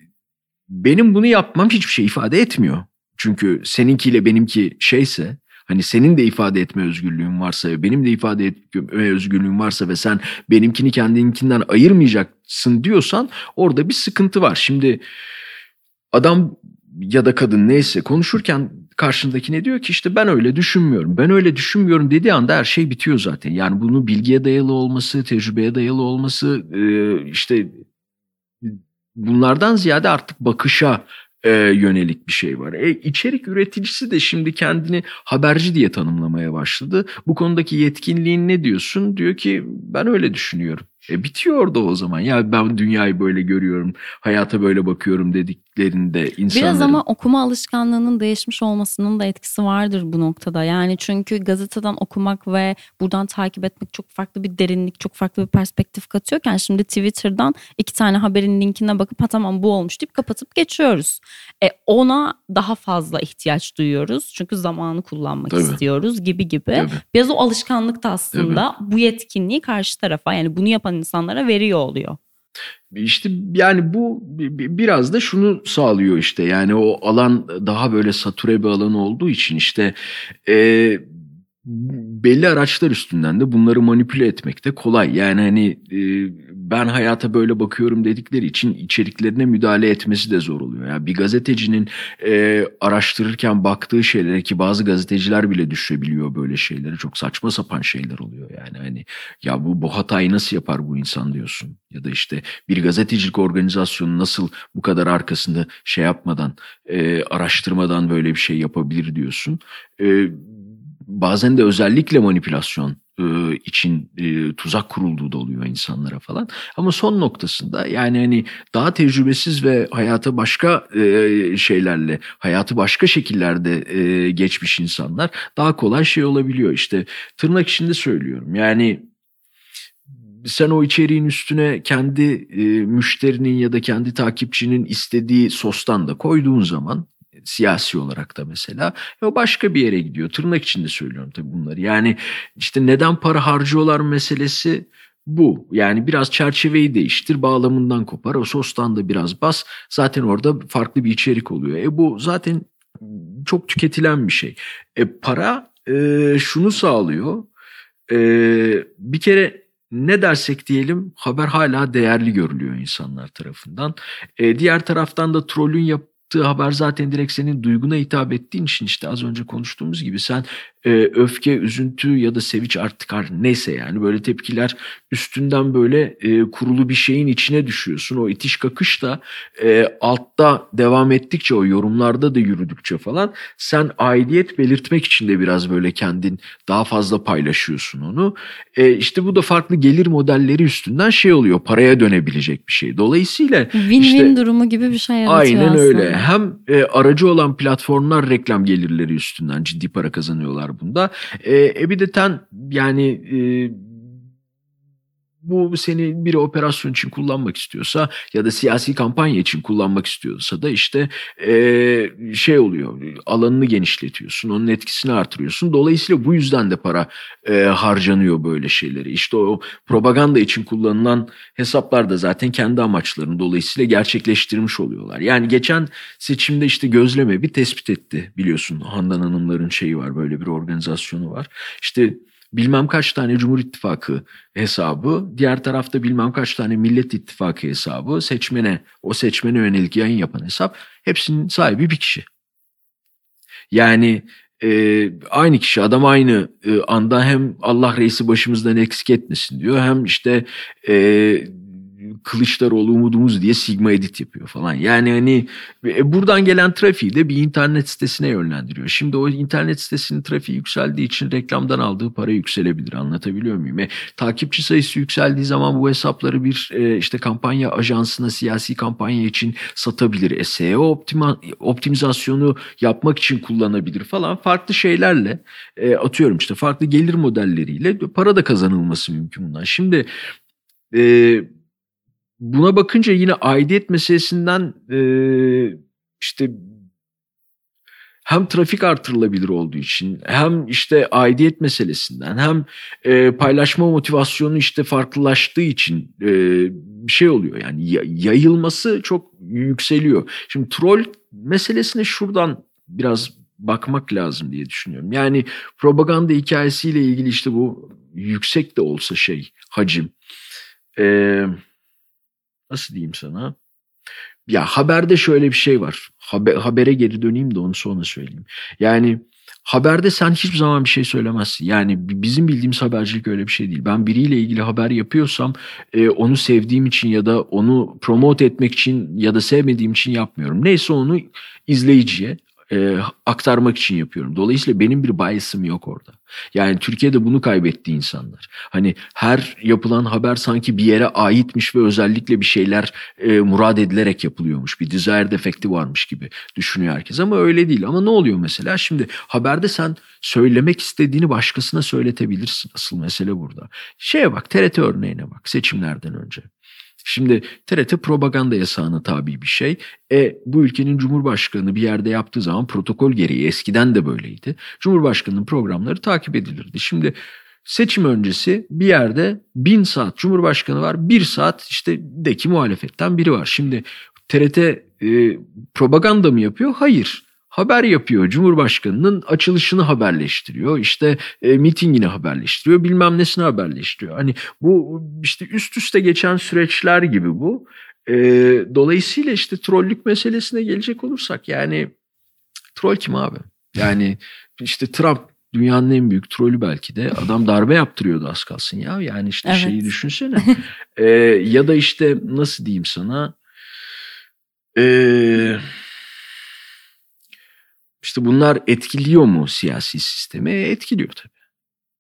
benim bunu yapmam hiçbir şey ifade etmiyor. Çünkü seninkiyle benimki şeyse hani senin de ifade etme özgürlüğün varsa ve benim de ifade etme özgürlüğüm varsa ve sen benimkini kendinkinden ayırmayacaksın diyorsan orada bir sıkıntı var. Şimdi adam ya da kadın neyse konuşurken karşındaki ne diyor ki işte ben öyle düşünmüyorum. Ben öyle düşünmüyorum dediği anda her şey bitiyor zaten. Yani bunu bilgiye dayalı olması, tecrübeye dayalı olması işte bunlardan ziyade artık bakışa e, yönelik bir şey var. E, içerik üreticisi de şimdi kendini haberci diye tanımlamaya başladı. Bu konudaki yetkinliğin ne diyorsun? Diyor ki ben öyle düşünüyorum. E bitiyor orada o zaman. Ya ben dünyayı böyle görüyorum, hayata böyle bakıyorum dediklerinde insanların... Biraz ama okuma alışkanlığının değişmiş olmasının da etkisi vardır bu noktada. Yani çünkü gazeteden okumak ve buradan takip etmek çok farklı bir derinlik, çok farklı bir perspektif katıyorken şimdi Twitter'dan iki tane haberin linkine bakıp ha tamam bu olmuş deyip kapatıp geçiyoruz. E ona daha fazla ihtiyaç duyuyoruz. Çünkü zamanı kullanmak Tabii. istiyoruz gibi gibi. Tabii. Biraz o alışkanlık da aslında Tabii. bu yetkinliği karşı tarafa yani bunu yapan insanlara veriyor oluyor. İşte yani bu biraz da şunu sağlıyor işte yani o alan daha böyle satüre bir alan olduğu için işte e, belli araçlar üstünden de bunları manipüle etmek de kolay. Yani hani e, ben hayata böyle bakıyorum dedikleri için içeriklerine müdahale etmesi de zor oluyor. Yani bir gazetecinin e, araştırırken baktığı şeylere ki bazı gazeteciler bile düşebiliyor böyle şeylere. Çok saçma sapan şeyler oluyor yani. Hani ya bu bu hatayı nasıl yapar bu insan diyorsun. Ya da işte bir gazetecilik organizasyonu nasıl bu kadar arkasında şey yapmadan, e, araştırmadan böyle bir şey yapabilir diyorsun. E, bazen de özellikle manipülasyon e, için e, tuzak kurulduğu da oluyor insanlara falan. Ama son noktasında yani hani daha tecrübesiz ve hayata başka e, şeylerle, hayatı başka şekillerde geçmiş insanlar daha kolay şey olabiliyor. İşte tırnak içinde söylüyorum. Yani sen o içeriğin üstüne kendi e, müşterinin ya da kendi takipçinin istediği sostan da koyduğun zaman siyasi olarak da mesela. O başka bir yere gidiyor. Tırnak içinde söylüyorum tabii bunları. Yani işte neden para harcıyorlar meselesi bu. Yani biraz çerçeveyi değiştir, bağlamından kopar. O sostan da biraz bas. Zaten orada farklı bir içerik oluyor. E bu zaten çok tüketilen bir şey. E para e, şunu sağlıyor. E, bir kere ne dersek diyelim haber hala değerli görülüyor insanlar tarafından. E, diğer taraftan da trollün yap yaptığı haber zaten direkt senin duyguna hitap ettiğin için işte az önce konuştuğumuz gibi sen e, öfke, üzüntü ya da sevinç artık neyse yani böyle tepkiler üstünden böyle e, kurulu bir şeyin içine düşüyorsun. O itiş kakış da e, altta devam ettikçe o yorumlarda da yürüdükçe falan sen aidiyet belirtmek için de biraz böyle kendin daha fazla paylaşıyorsun onu. E, işte bu da farklı gelir modelleri üstünden şey oluyor paraya dönebilecek bir şey. Dolayısıyla win-win işte, durumu gibi bir şey yaratıyor Aynen aslında. öyle. Hem e, aracı olan platformlar reklam gelirleri üstünden ciddi para kazanıyorlar bunda. E, e bir de ten yani e, bu seni bir operasyon için kullanmak istiyorsa ya da siyasi kampanya için kullanmak istiyorsa da işte e, şey oluyor alanını genişletiyorsun onun etkisini artırıyorsun. Dolayısıyla bu yüzden de para e, harcanıyor böyle şeyleri işte o propaganda için kullanılan hesaplar da zaten kendi amaçlarını dolayısıyla gerçekleştirmiş oluyorlar. Yani geçen seçimde işte gözleme bir tespit etti. Biliyorsun Handan Hanımların şeyi var böyle bir organizasyonu var. İşte bilmem kaç tane Cumhur İttifakı hesabı, diğer tarafta bilmem kaç tane Millet İttifakı hesabı, seçmene, o seçmene yönelik yayın yapan hesap hepsinin sahibi bir kişi. Yani e, aynı kişi adam aynı e, anda hem Allah reisi başımızdan eksik etmesin diyor hem işte e, Kılıçdaroğlu umudumuz diye Sigma Edit yapıyor falan. Yani hani e, buradan gelen trafiği de bir internet sitesine yönlendiriyor. Şimdi o internet sitesinin trafiği yükseldiği için reklamdan aldığı para yükselebilir. Anlatabiliyor muyum? E, takipçi sayısı yükseldiği zaman bu hesapları bir e, işte kampanya ajansına siyasi kampanya için satabilir. E, SEO optima, optimizasyonu yapmak için kullanabilir falan. Farklı şeylerle e, atıyorum işte farklı gelir modelleriyle para da kazanılması mümkün bundan. Şimdi e, buna bakınca yine aidiyet meselesinden e, işte hem trafik artırılabilir olduğu için hem işte aidiyet meselesinden hem e, paylaşma motivasyonu işte farklılaştığı için e, bir şey oluyor yani yayılması çok yükseliyor. Şimdi troll meselesine şuradan biraz bakmak lazım diye düşünüyorum. Yani propaganda hikayesiyle ilgili işte bu yüksek de olsa şey hacim. Eee nasıl diyeyim sana? Ya haberde şöyle bir şey var. Haber, habere geri döneyim de onu sonra söyleyeyim. Yani haberde sen hiçbir zaman bir şey söylemezsin. Yani bizim bildiğimiz habercilik öyle bir şey değil. Ben biriyle ilgili haber yapıyorsam e, onu sevdiğim için ya da onu promote etmek için ya da sevmediğim için yapmıyorum. Neyse onu izleyiciye e, aktarmak için yapıyorum. Dolayısıyla benim bir bias'ım yok orada. Yani Türkiye'de bunu kaybetti insanlar. Hani her yapılan haber sanki bir yere aitmiş ve özellikle bir şeyler e, murad edilerek yapılıyormuş. Bir desire defekti varmış gibi düşünüyor herkes ama öyle değil. Ama ne oluyor mesela? Şimdi haberde sen söylemek istediğini başkasına söyletebilirsin. Asıl mesele burada. Şeye bak TRT örneğine bak seçimlerden önce. Şimdi TRT propaganda yasağına tabi bir şey. E bu ülkenin Cumhurbaşkanı bir yerde yaptığı zaman protokol gereği eskiden de böyleydi. Cumhurbaşkanının programları takip edilirdi. Şimdi seçim öncesi bir yerde bin saat Cumhurbaşkanı var. Bir saat işte deki muhalefetten biri var. Şimdi TRT e, propaganda mı yapıyor? Hayır haber yapıyor. Cumhurbaşkanının açılışını haberleştiriyor. İşte e, mitingini haberleştiriyor. Bilmem nesini haberleştiriyor. Hani bu işte üst üste geçen süreçler gibi bu. E, dolayısıyla işte trollük meselesine gelecek olursak yani troll kim abi? Yani işte Trump dünyanın en büyük trolü belki de adam darbe yaptırıyordu az kalsın ya. Yani işte evet. şeyi düşünsene. [LAUGHS] e, ya da işte nasıl diyeyim sana? Eee işte bunlar etkiliyor mu siyasi sistemi? Etkiliyor tabii.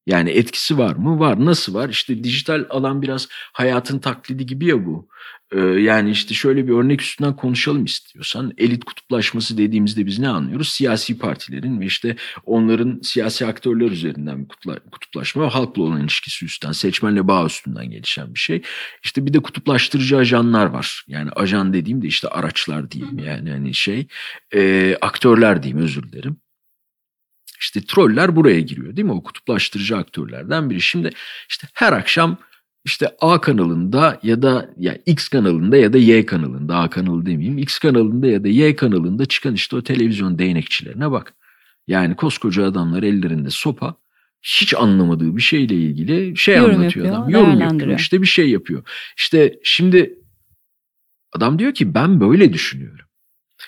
Yani etkisi var mı? Var. Nasıl var? İşte dijital alan biraz hayatın taklidi gibi ya bu. Ee, yani işte şöyle bir örnek üstünden konuşalım istiyorsan. Elit kutuplaşması dediğimizde biz ne anlıyoruz? Siyasi partilerin ve işte onların siyasi aktörler üzerinden bir kutuplaşma ve halkla olan ilişkisi üstten, seçmenle bağ üstünden gelişen bir şey. İşte bir de kutuplaştırıcı ajanlar var. Yani ajan dediğim de işte araçlar diyeyim yani hani şey e, aktörler diyeyim özür dilerim. İşte troller buraya giriyor değil mi? O kutuplaştırıcı aktörlerden biri. Şimdi işte her akşam işte A kanalında ya da ya X kanalında ya da Y kanalında A kanalı demeyeyim X kanalında ya da Y kanalında çıkan işte o televizyon değnekçilerine bak. Yani koskoca adamlar ellerinde sopa hiç anlamadığı bir şeyle ilgili şey yorum anlatıyor yapıyor, adam. Yorum yapıyor işte bir şey yapıyor. İşte şimdi adam diyor ki ben böyle düşünüyorum.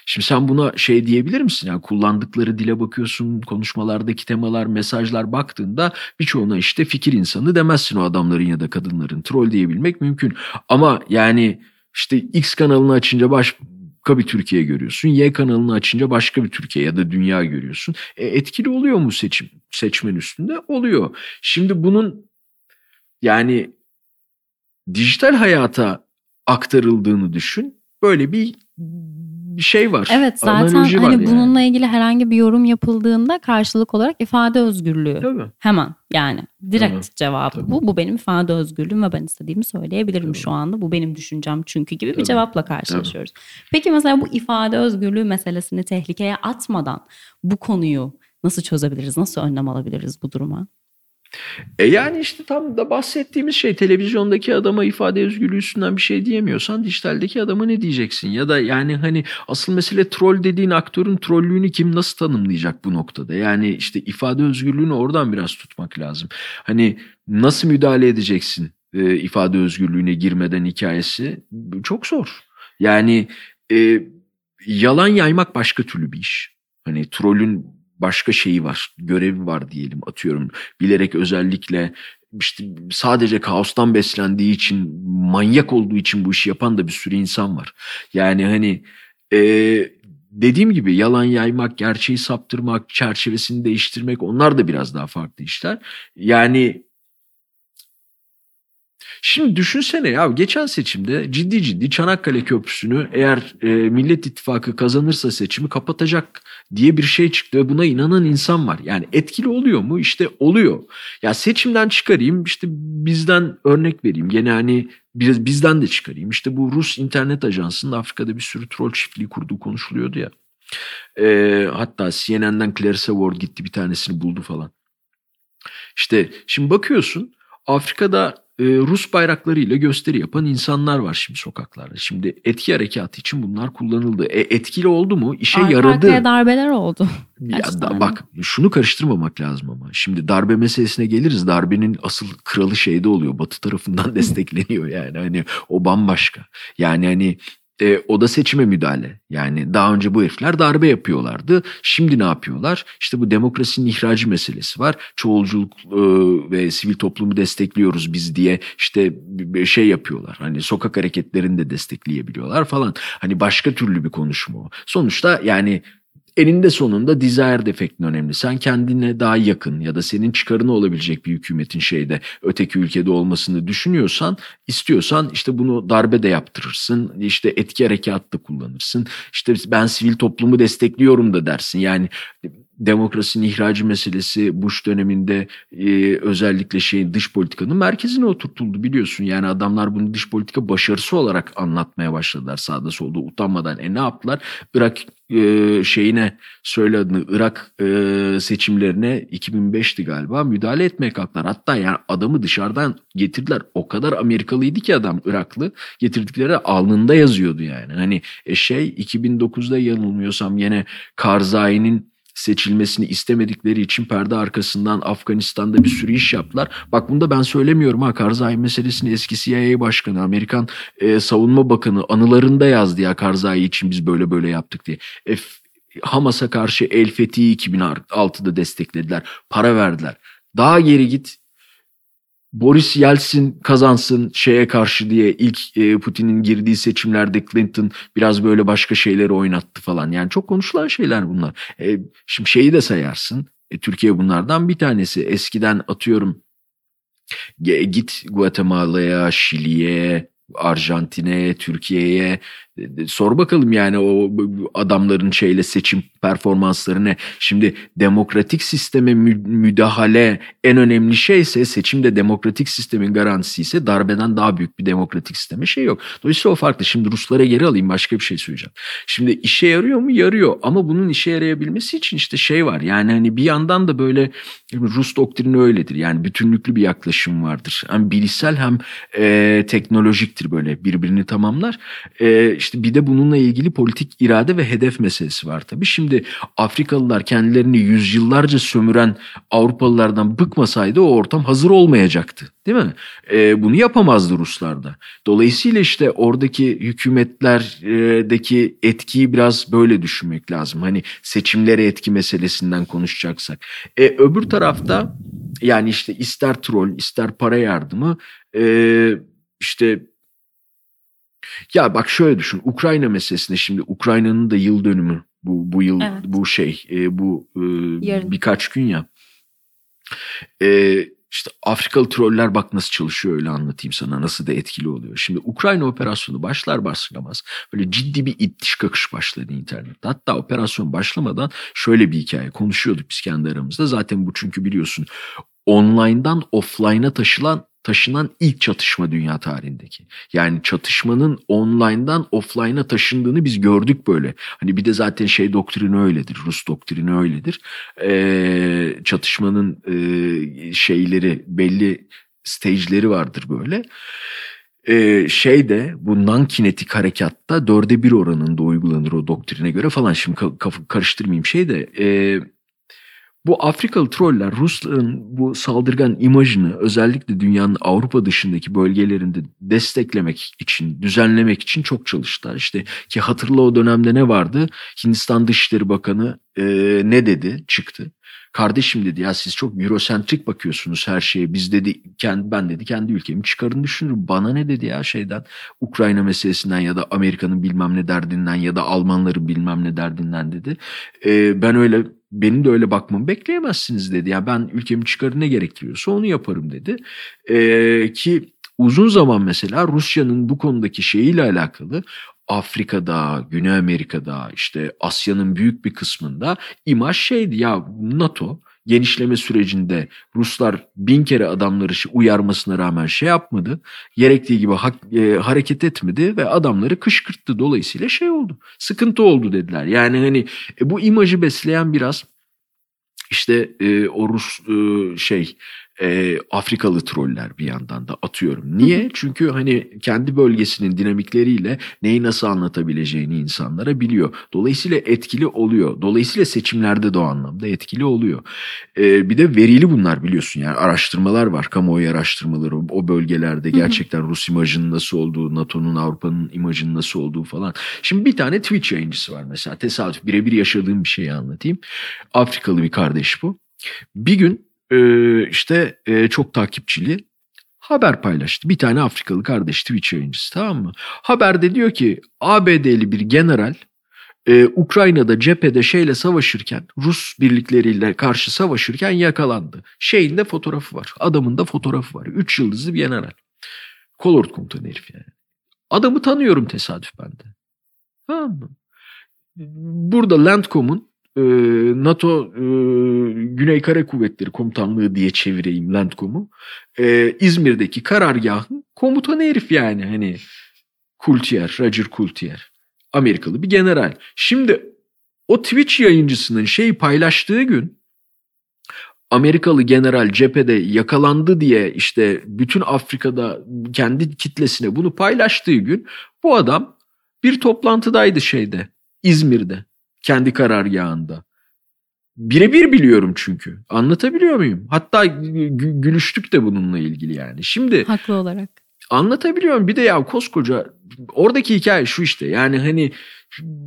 Şimdi sen buna şey diyebilir misin? Yani kullandıkları dile bakıyorsun, konuşmalardaki temalar, mesajlar baktığında birçoğuna işte fikir insanı demezsin o adamların ya da kadınların. Troll diyebilmek mümkün. Ama yani işte X kanalını açınca başka bir Türkiye görüyorsun. Y kanalını açınca başka bir Türkiye ya da dünya görüyorsun. E, etkili oluyor mu seçim seçmen üstünde? Oluyor. Şimdi bunun yani dijital hayata aktarıldığını düşün. Böyle bir bir şey var. Evet zaten hani var bununla yani. ilgili herhangi bir yorum yapıldığında karşılık olarak ifade özgürlüğü. Tabii. Hemen yani direkt Tabii. cevabı Tabii. bu. Bu benim ifade özgürlüğüm ve ben istediğimi söyleyebilirim Tabii. şu anda. Bu benim düşüncem çünkü gibi Tabii. bir cevapla karşılaşıyoruz. Tabii. Peki mesela bu ifade özgürlüğü meselesini tehlikeye atmadan bu konuyu nasıl çözebiliriz? Nasıl önlem alabiliriz bu duruma? E yani işte tam da bahsettiğimiz şey televizyondaki adama ifade özgürlüğü üstünden bir şey diyemiyorsan dijitaldeki adama ne diyeceksin? Ya da yani hani asıl mesele troll dediğin aktörün trollüğünü kim nasıl tanımlayacak bu noktada? Yani işte ifade özgürlüğünü oradan biraz tutmak lazım. Hani nasıl müdahale edeceksin e, ifade özgürlüğüne girmeden hikayesi çok zor. Yani e, yalan yaymak başka türlü bir iş. Hani trollün başka şeyi var, görevi var diyelim atıyorum. Bilerek özellikle işte sadece kaostan beslendiği için, manyak olduğu için bu işi yapan da bir sürü insan var. Yani hani e, dediğim gibi yalan yaymak, gerçeği saptırmak, çerçevesini değiştirmek onlar da biraz daha farklı işler. Yani Şimdi düşünsene ya geçen seçimde ciddi ciddi Çanakkale Köprüsü'nü eğer e, Millet İttifakı kazanırsa seçimi kapatacak diye bir şey çıktı ve buna inanan insan var. Yani etkili oluyor mu? İşte oluyor. Ya seçimden çıkarayım işte bizden örnek vereyim. Gene hani biraz bizden de çıkarayım. İşte bu Rus internet ajansının Afrika'da bir sürü troll çiftliği kurduğu konuşuluyordu ya. E, hatta CNN'den Clarissa Ward gitti bir tanesini buldu falan. İşte şimdi bakıyorsun Afrika'da e, Rus bayraklarıyla gösteri yapan insanlar var şimdi sokaklarda. Şimdi etki harekatı için bunlar kullanıldı. E, etkili oldu mu? İşe Arka yaradı. Arkaya darbeler oldu. Ya da, bak şunu karıştırmamak lazım ama. Şimdi darbe meselesine geliriz. Darbenin asıl kralı şeyde oluyor. Batı tarafından [LAUGHS] destekleniyor yani. Hani o bambaşka. Yani hani e, o da seçime müdahale. Yani daha önce bu herifler darbe yapıyorlardı. Şimdi ne yapıyorlar? İşte bu demokrasinin ihracı meselesi var. Çoğulculuk e, ve sivil toplumu destekliyoruz biz diye işte şey yapıyorlar. Hani sokak hareketlerini de destekleyebiliyorlar falan. Hani başka türlü bir konuşma o. Sonuçta yani eninde sonunda desire defektin önemli. Sen kendine daha yakın ya da senin çıkarına olabilecek bir hükümetin şeyde öteki ülkede olmasını düşünüyorsan, istiyorsan işte bunu darbe de yaptırırsın. işte etki harekatı da kullanırsın. İşte ben sivil toplumu destekliyorum da dersin. Yani demokrasinin ihracı meselesi Bush döneminde e, özellikle şeyin dış politikanın merkezine oturtuldu biliyorsun. Yani adamlar bunu dış politika başarısı olarak anlatmaya başladılar sağda solda utanmadan. E ne yaptılar? Irak e, şeyine söyle adını Irak e, seçimlerine 2005'ti galiba müdahale etmeye kalktılar. Hatta yani adamı dışarıdan getirdiler. O kadar Amerikalıydı ki adam Iraklı. Getirdikleri alnında yazıyordu yani. Hani e, şey 2009'da yanılmıyorsam yine Karzai'nin seçilmesini istemedikleri için perde arkasından Afganistan'da bir sürü iş yaptılar. Bak bunu da ben söylemiyorum ha Karzai meselesini eski CIA başkanı Amerikan e, savunma bakanı anılarında yazdı ya Karzai için biz böyle böyle yaptık diye. E, Hamas'a karşı El Fethi'yi 2006'da desteklediler. Para verdiler. Daha geri git Boris Yeltsin kazansın şeye karşı diye ilk e, Putin'in girdiği seçimlerde Clinton biraz böyle başka şeyleri oynattı falan. Yani çok konuşulan şeyler bunlar. E, şimdi şeyi de sayarsın. E, Türkiye bunlardan bir tanesi. Eskiden atıyorum git Guatemala'ya, Şili'ye, Arjantin'e, Türkiye'ye sor bakalım yani o adamların şeyle seçim performansları ne? Şimdi demokratik sisteme müdahale en önemli şeyse seçimde demokratik sistemin garantisi ise darbeden daha büyük bir demokratik sisteme şey yok. Dolayısıyla o farklı. Şimdi Ruslara geri alayım başka bir şey söyleyeceğim. Şimdi işe yarıyor mu? Yarıyor. Ama bunun işe yarayabilmesi için işte şey var. Yani hani bir yandan da böyle Rus doktrini öyledir. Yani bütünlüklü bir yaklaşım vardır. Hem bilişsel hem e, teknolojik birleşiktir böyle birbirini tamamlar. Ee, işte bir de bununla ilgili politik irade ve hedef meselesi var tabii. Şimdi Afrikalılar kendilerini yüzyıllarca sömüren Avrupalılardan bıkmasaydı o ortam hazır olmayacaktı. Değil mi? Ee, bunu yapamazdı Ruslar da. Dolayısıyla işte oradaki hükümetlerdeki etkiyi biraz böyle düşünmek lazım. Hani seçimlere etki meselesinden konuşacaksak. Ee, öbür tarafta yani işte ister troll ister para yardımı e, işte ya bak şöyle düşün Ukrayna meselesinde şimdi Ukrayna'nın da yıl dönümü bu bu yıl evet. bu şey e, bu e, birkaç gün ya. E, işte Afrikalı troller bak nasıl çalışıyor öyle anlatayım sana nasıl da etkili oluyor. Şimdi Ukrayna operasyonu başlar başlamaz böyle ciddi bir itiş kakış başladı internette. Hatta operasyon başlamadan şöyle bir hikaye konuşuyorduk biz kendi aramızda. Zaten bu çünkü biliyorsun online'dan offline'a taşılan taşınan ilk çatışma dünya tarihindeki. Yani çatışmanın online'dan offline'a taşındığını biz gördük böyle. Hani bir de zaten şey doktrini öyledir. Rus doktrini öyledir. Ee, çatışmanın e, şeyleri belli stage'leri vardır böyle. Ee, şey de bu non-kinetik harekatta dörde bir oranında uygulanır o doktrine göre falan. Şimdi karıştırmayayım şey de... E, bu Afrikalı troller Rusların bu saldırgan imajını özellikle dünyanın Avrupa dışındaki bölgelerinde desteklemek için, düzenlemek için çok çalıştılar. İşte ki hatırla o dönemde ne vardı? Hindistan Dışişleri Bakanı e, ne dedi? Çıktı. Kardeşim dedi ya siz çok eurosentrik bakıyorsunuz her şeye. Biz dedi kendi ben dedi kendi ülkemi çıkarın düşünürüm. Bana ne dedi ya şeyden Ukrayna meselesinden ya da Amerika'nın bilmem ne derdinden ya da Almanların bilmem ne derdinden dedi. Ee, ben öyle benim de öyle bakmamı bekleyemezsiniz dedi. Yani ben ülkemi çıkarı ne gerektiriyorsa onu yaparım dedi. Ee, ki uzun zaman mesela Rusya'nın bu konudaki şeyiyle alakalı Afrika'da, Güney Amerika'da, işte Asya'nın büyük bir kısmında imaj şeydi ya NATO genişleme sürecinde Ruslar bin kere adamları uyarmasına rağmen şey yapmadı. Gerektiği gibi ha, e, hareket etmedi ve adamları kışkırttı. Dolayısıyla şey oldu. Sıkıntı oldu dediler. Yani hani e, bu imajı besleyen biraz işte e, o Rus e, şey e, Afrikalı troller bir yandan da atıyorum. Niye? Çünkü hani kendi bölgesinin dinamikleriyle neyi nasıl anlatabileceğini insanlara biliyor. Dolayısıyla etkili oluyor. Dolayısıyla seçimlerde de o anlamda etkili oluyor. E, bir de verili bunlar biliyorsun yani araştırmalar var. Kamuoyu araştırmaları o bölgelerde gerçekten Rus imajının nasıl olduğu, NATO'nun Avrupa'nın imajının nasıl olduğu falan. Şimdi bir tane Twitch yayıncısı var mesela tesadüf birebir yaşadığım bir şeyi anlatayım. Afrikalı bir kardeş bu. Bir gün e, işte çok takipçili haber paylaştı. Bir tane Afrikalı kardeş Twitch yayıncısı tamam mı? Haberde diyor ki ABD'li bir general e, Ukrayna'da cephede şeyle savaşırken Rus birlikleriyle karşı savaşırken yakalandı. Şeyinde fotoğrafı var. Adamın da fotoğrafı var. Üç yıldızlı bir general. Kolort komutanı herif yani. Adamı tanıyorum tesadüf bende. Tamam mı? Burada Landcom'un e, NATO e, Güney Kara Kuvvetleri Komutanlığı diye çevireyim Landcom'u. E, İzmir'deki karargahın komutanı herif yani hani Kultier, Roger Kultier. Amerikalı bir general. Şimdi o Twitch yayıncısının şeyi paylaştığı gün Amerikalı general cephede yakalandı diye işte bütün Afrika'da kendi kitlesine bunu paylaştığı gün bu adam bir toplantıdaydı şeyde İzmir'de kendi karargahında. Birebir biliyorum çünkü. Anlatabiliyor muyum? Hatta gülüştük de bununla ilgili yani. Şimdi haklı olarak. Anlatabiliyorum. Bir de ya koskoca oradaki hikaye şu işte. Yani hani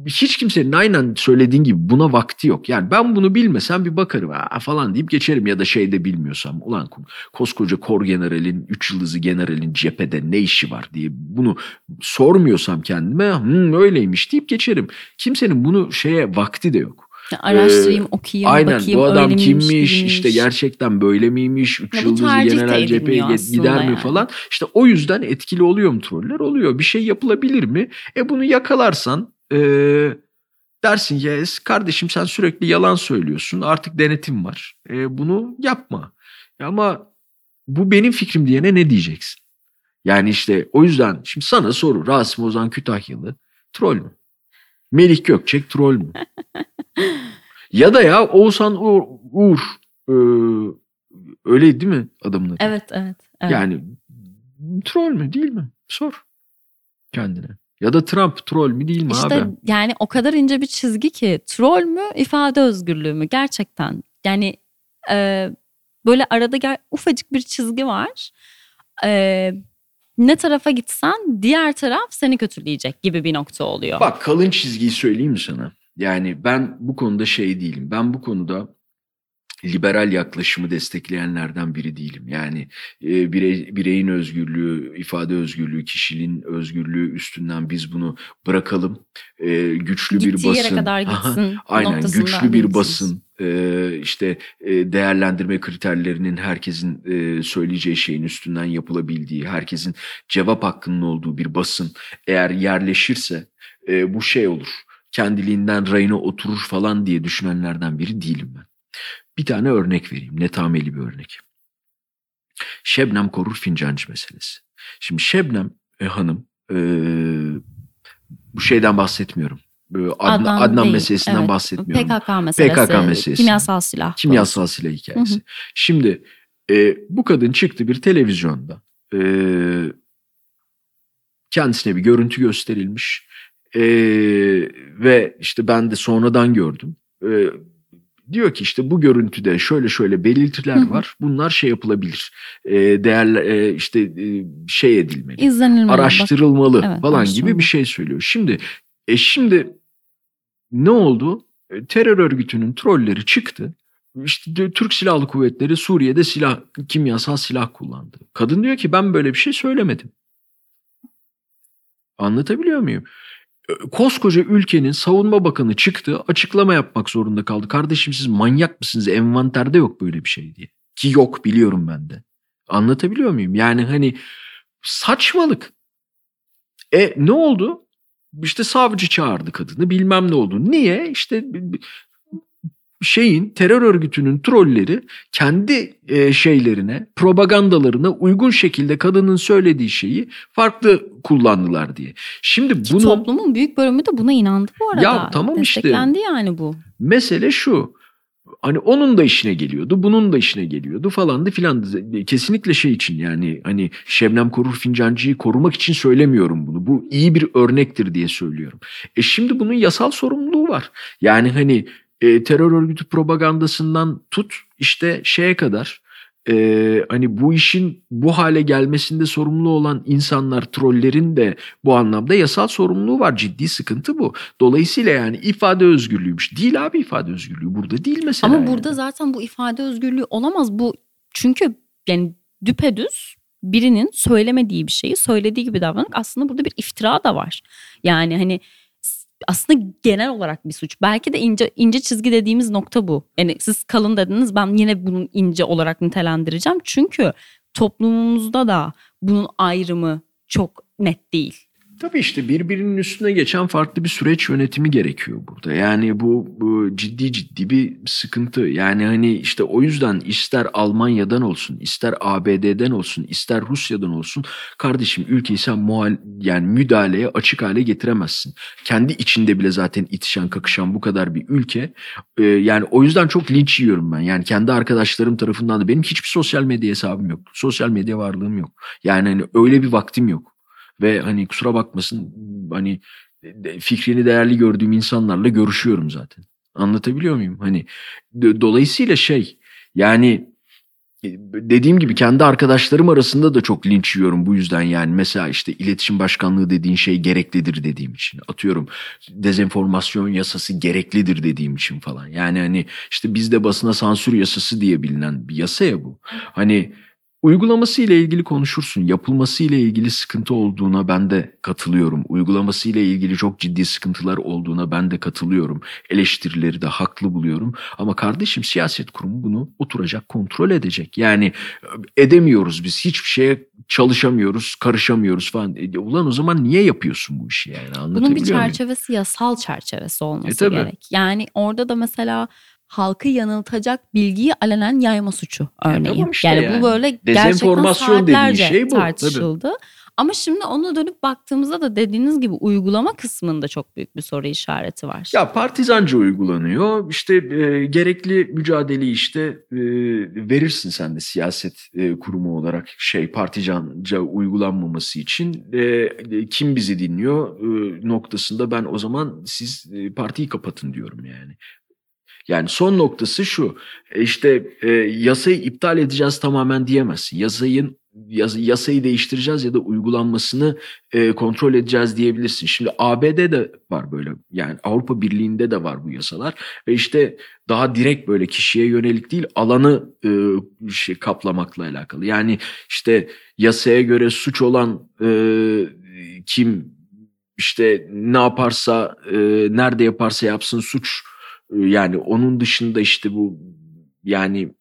hiç kimsenin aynen söylediğin gibi buna vakti yok. Yani ben bunu bilmesem bir bakarım ha falan deyip geçerim ya da şeyde bilmiyorsam ulan koskoca kor generalin, üç yıldızı generalin cephede ne işi var diye bunu sormuyorsam kendime hmm, öyleymiş deyip geçerim. Kimsenin bunu şeye vakti de yok. Araştırayım, ee, okuyayım, aynen, bakayım. Aynen bu adam kimmiş, kimmiş, işte gerçekten böyle miymiş, üç ya yıldızlı general cepheye gider yani. mi falan. İşte o yüzden etkili oluyor mu troller? Oluyor. Bir şey yapılabilir mi? E bunu yakalarsan e, dersin ki kardeşim sen sürekli yalan söylüyorsun artık denetim var. E, bunu yapma. Ama bu benim fikrim diyene ne diyeceksin? Yani işte o yüzden şimdi sana soru Rasim Ozan Kütahyalı troll mü? Melih Gökçek troll mü? [LAUGHS] ya da ya Oğuzhan Uğur, Uğur e, öyle değil mi adamın adı? Evet, evet, evet. Yani troll mü değil mi? Sor. kendine. Ya da Trump troll mü değil mi işte abi? yani o kadar ince bir çizgi ki troll mü ifade özgürlüğü mü gerçekten. Yani e, böyle arada ger- ufacık bir çizgi var. E, ne tarafa gitsen diğer taraf seni kötüleyecek gibi bir nokta oluyor. Bak kalın çizgiyi söyleyeyim mi sana? Yani ben bu konuda şey değilim. Ben bu konuda liberal yaklaşımı destekleyenlerden biri değilim. Yani e, birey, bireyin özgürlüğü, ifade özgürlüğü, kişiliğin özgürlüğü üstünden biz bunu bırakalım. E, güçlü Gittiği bir basın. yere kadar gitsin. Aynen güçlü bir basın. e, işte e, değerlendirme kriterlerinin herkesin e, söyleyeceği şeyin üstünden yapılabildiği, herkesin cevap hakkının olduğu bir basın eğer yerleşirse bu şey olur. Kendiliğinden rayına oturur falan diye düşünenlerden biri değilim ben. Bir tane örnek vereyim. Netameli bir örnek. Şebnem Korur fincancı meselesi. Şimdi Şebnem e, Hanım e, bu şeyden bahsetmiyorum. Adnan, Adnan Adnan değil, meselesinden evet. bahsetmiyorum. PKK meselesi. PKK meselesi. Kimyasal silah. Kimyasal silah hikayesi. Hı hı. Şimdi e, bu kadın çıktı bir televizyonda. E, kendisine bir görüntü gösterilmiş. E, ve işte ben de sonradan gördüm. E, diyor ki işte bu görüntüde şöyle şöyle belirtiler var. Bunlar şey yapılabilir. E, değerli e, işte e, şey edilmeli. İzlenilmeli. Bak, araştırılmalı Evet, falan gibi bir şey söylüyor. Şimdi e şimdi ne oldu? E, terör örgütünün trolleri çıktı. İşte de- Türk Silahlı Kuvvetleri Suriye'de silah kimyasal silah kullandı. Kadın diyor ki ben böyle bir şey söylemedim. Anlatabiliyor muyum? E, Koskoca ülkenin savunma bakanı çıktı açıklama yapmak zorunda kaldı. Kardeşim siz manyak mısınız? Envanterde yok böyle bir şey diye. Ki yok biliyorum ben de. Anlatabiliyor muyum? Yani hani saçmalık. E ne oldu? İşte savcı çağırdı kadını bilmem ne oldu. Niye? İşte şeyin terör örgütünün trolleri kendi e, şeylerine, propagandalarına uygun şekilde kadının söylediği şeyi farklı kullandılar diye. Şimdi Ki bunun toplumun büyük bölümü de buna inandı bu arada. Ya tamam işte. Desteklendi yani bu. mesele şu. Hani onun da işine geliyordu, bunun da işine geliyordu falandı filandı. Kesinlikle şey için yani hani Şebnem Korur Fincancı'yı korumak için söylemiyorum bunu. Bu iyi bir örnektir diye söylüyorum. E şimdi bunun yasal sorumluluğu var. Yani hani e, terör örgütü propagandasından tut işte şeye kadar e, hani bu işin bu hale gelmesinde sorumlu olan insanlar trollerin de bu anlamda yasal sorumluluğu var. Ciddi sıkıntı bu. Dolayısıyla yani ifade özgürlüğüymüş. Değil abi ifade özgürlüğü. Burada değil mesela. Ama yani. burada zaten bu ifade özgürlüğü olamaz. Bu çünkü yani düpedüz birinin söylemediği bir şeyi söylediği gibi davranıp aslında burada bir iftira da var. Yani hani aslında genel olarak bir suç. Belki de ince ince çizgi dediğimiz nokta bu. Yani siz kalın dediniz ben yine bunun ince olarak nitelendireceğim. Çünkü toplumumuzda da bunun ayrımı çok net değil. Tabii işte birbirinin üstüne geçen farklı bir süreç yönetimi gerekiyor burada. Yani bu, bu ciddi ciddi bir sıkıntı. Yani hani işte o yüzden ister Almanya'dan olsun, ister ABD'den olsun, ister Rusya'dan olsun kardeşim ülkeyi sen muhal yani müdahaleye açık hale getiremezsin. Kendi içinde bile zaten itişen kakışan bu kadar bir ülke. Ee, yani o yüzden çok linç yiyorum ben. Yani kendi arkadaşlarım tarafından da benim hiçbir sosyal medya hesabım yok. Sosyal medya varlığım yok. Yani hani öyle bir vaktim yok. Ve hani kusura bakmasın hani fikrini değerli gördüğüm insanlarla görüşüyorum zaten. Anlatabiliyor muyum? Hani dolayısıyla şey yani e, dediğim gibi kendi arkadaşlarım arasında da çok linç yiyorum bu yüzden yani. Mesela işte iletişim başkanlığı dediğin şey gereklidir dediğim için. Atıyorum dezenformasyon yasası gereklidir dediğim için falan. Yani hani işte bizde basına sansür yasası diye bilinen bir yasa ya bu. Hani Uygulaması ile ilgili konuşursun. Yapılması ile ilgili sıkıntı olduğuna ben de katılıyorum. Uygulaması ile ilgili çok ciddi sıkıntılar olduğuna ben de katılıyorum. Eleştirileri de haklı buluyorum. Ama kardeşim siyaset kurumu bunu oturacak, kontrol edecek. Yani e, edemiyoruz biz. Hiçbir şeye çalışamıyoruz, karışamıyoruz falan. E, ulan o zaman niye yapıyorsun bu işi yani? Anlatabiliyor Bunun bir muyum? çerçevesi yasal çerçevesi olması E, tabii. gerek. Yani orada da mesela halkı yanıltacak bilgiyi alenen yayma suçu örneği. tamam işte yani, yani. bu böyle gerçekten saatlerce şey bu, tabii. tartışıldı. Ama şimdi ona dönüp baktığımızda da dediğiniz gibi uygulama kısmında çok büyük bir soru işareti var. Ya partizanca uygulanıyor. İşte e, gerekli mücadeleyi işte e, verirsin sen de siyaset e, kurumu olarak şey partizanca uygulanmaması için e, kim bizi dinliyor e, noktasında ben o zaman siz e, partiyi kapatın diyorum yani. Yani son noktası şu e, işte e, yasayı iptal edeceğiz tamamen diyemezsin. Yasayın yas, yasayı değiştireceğiz ya da uygulanmasını e, kontrol edeceğiz diyebilirsin. Şimdi ABD'de var böyle yani Avrupa Birliği'nde de var bu yasalar ve işte daha direkt böyle kişiye yönelik değil alanı e, şey kaplamakla alakalı. Yani işte yasaya göre suç olan e, kim işte ne yaparsa e, nerede yaparsa yapsın suç yani onun dışında işte bu yani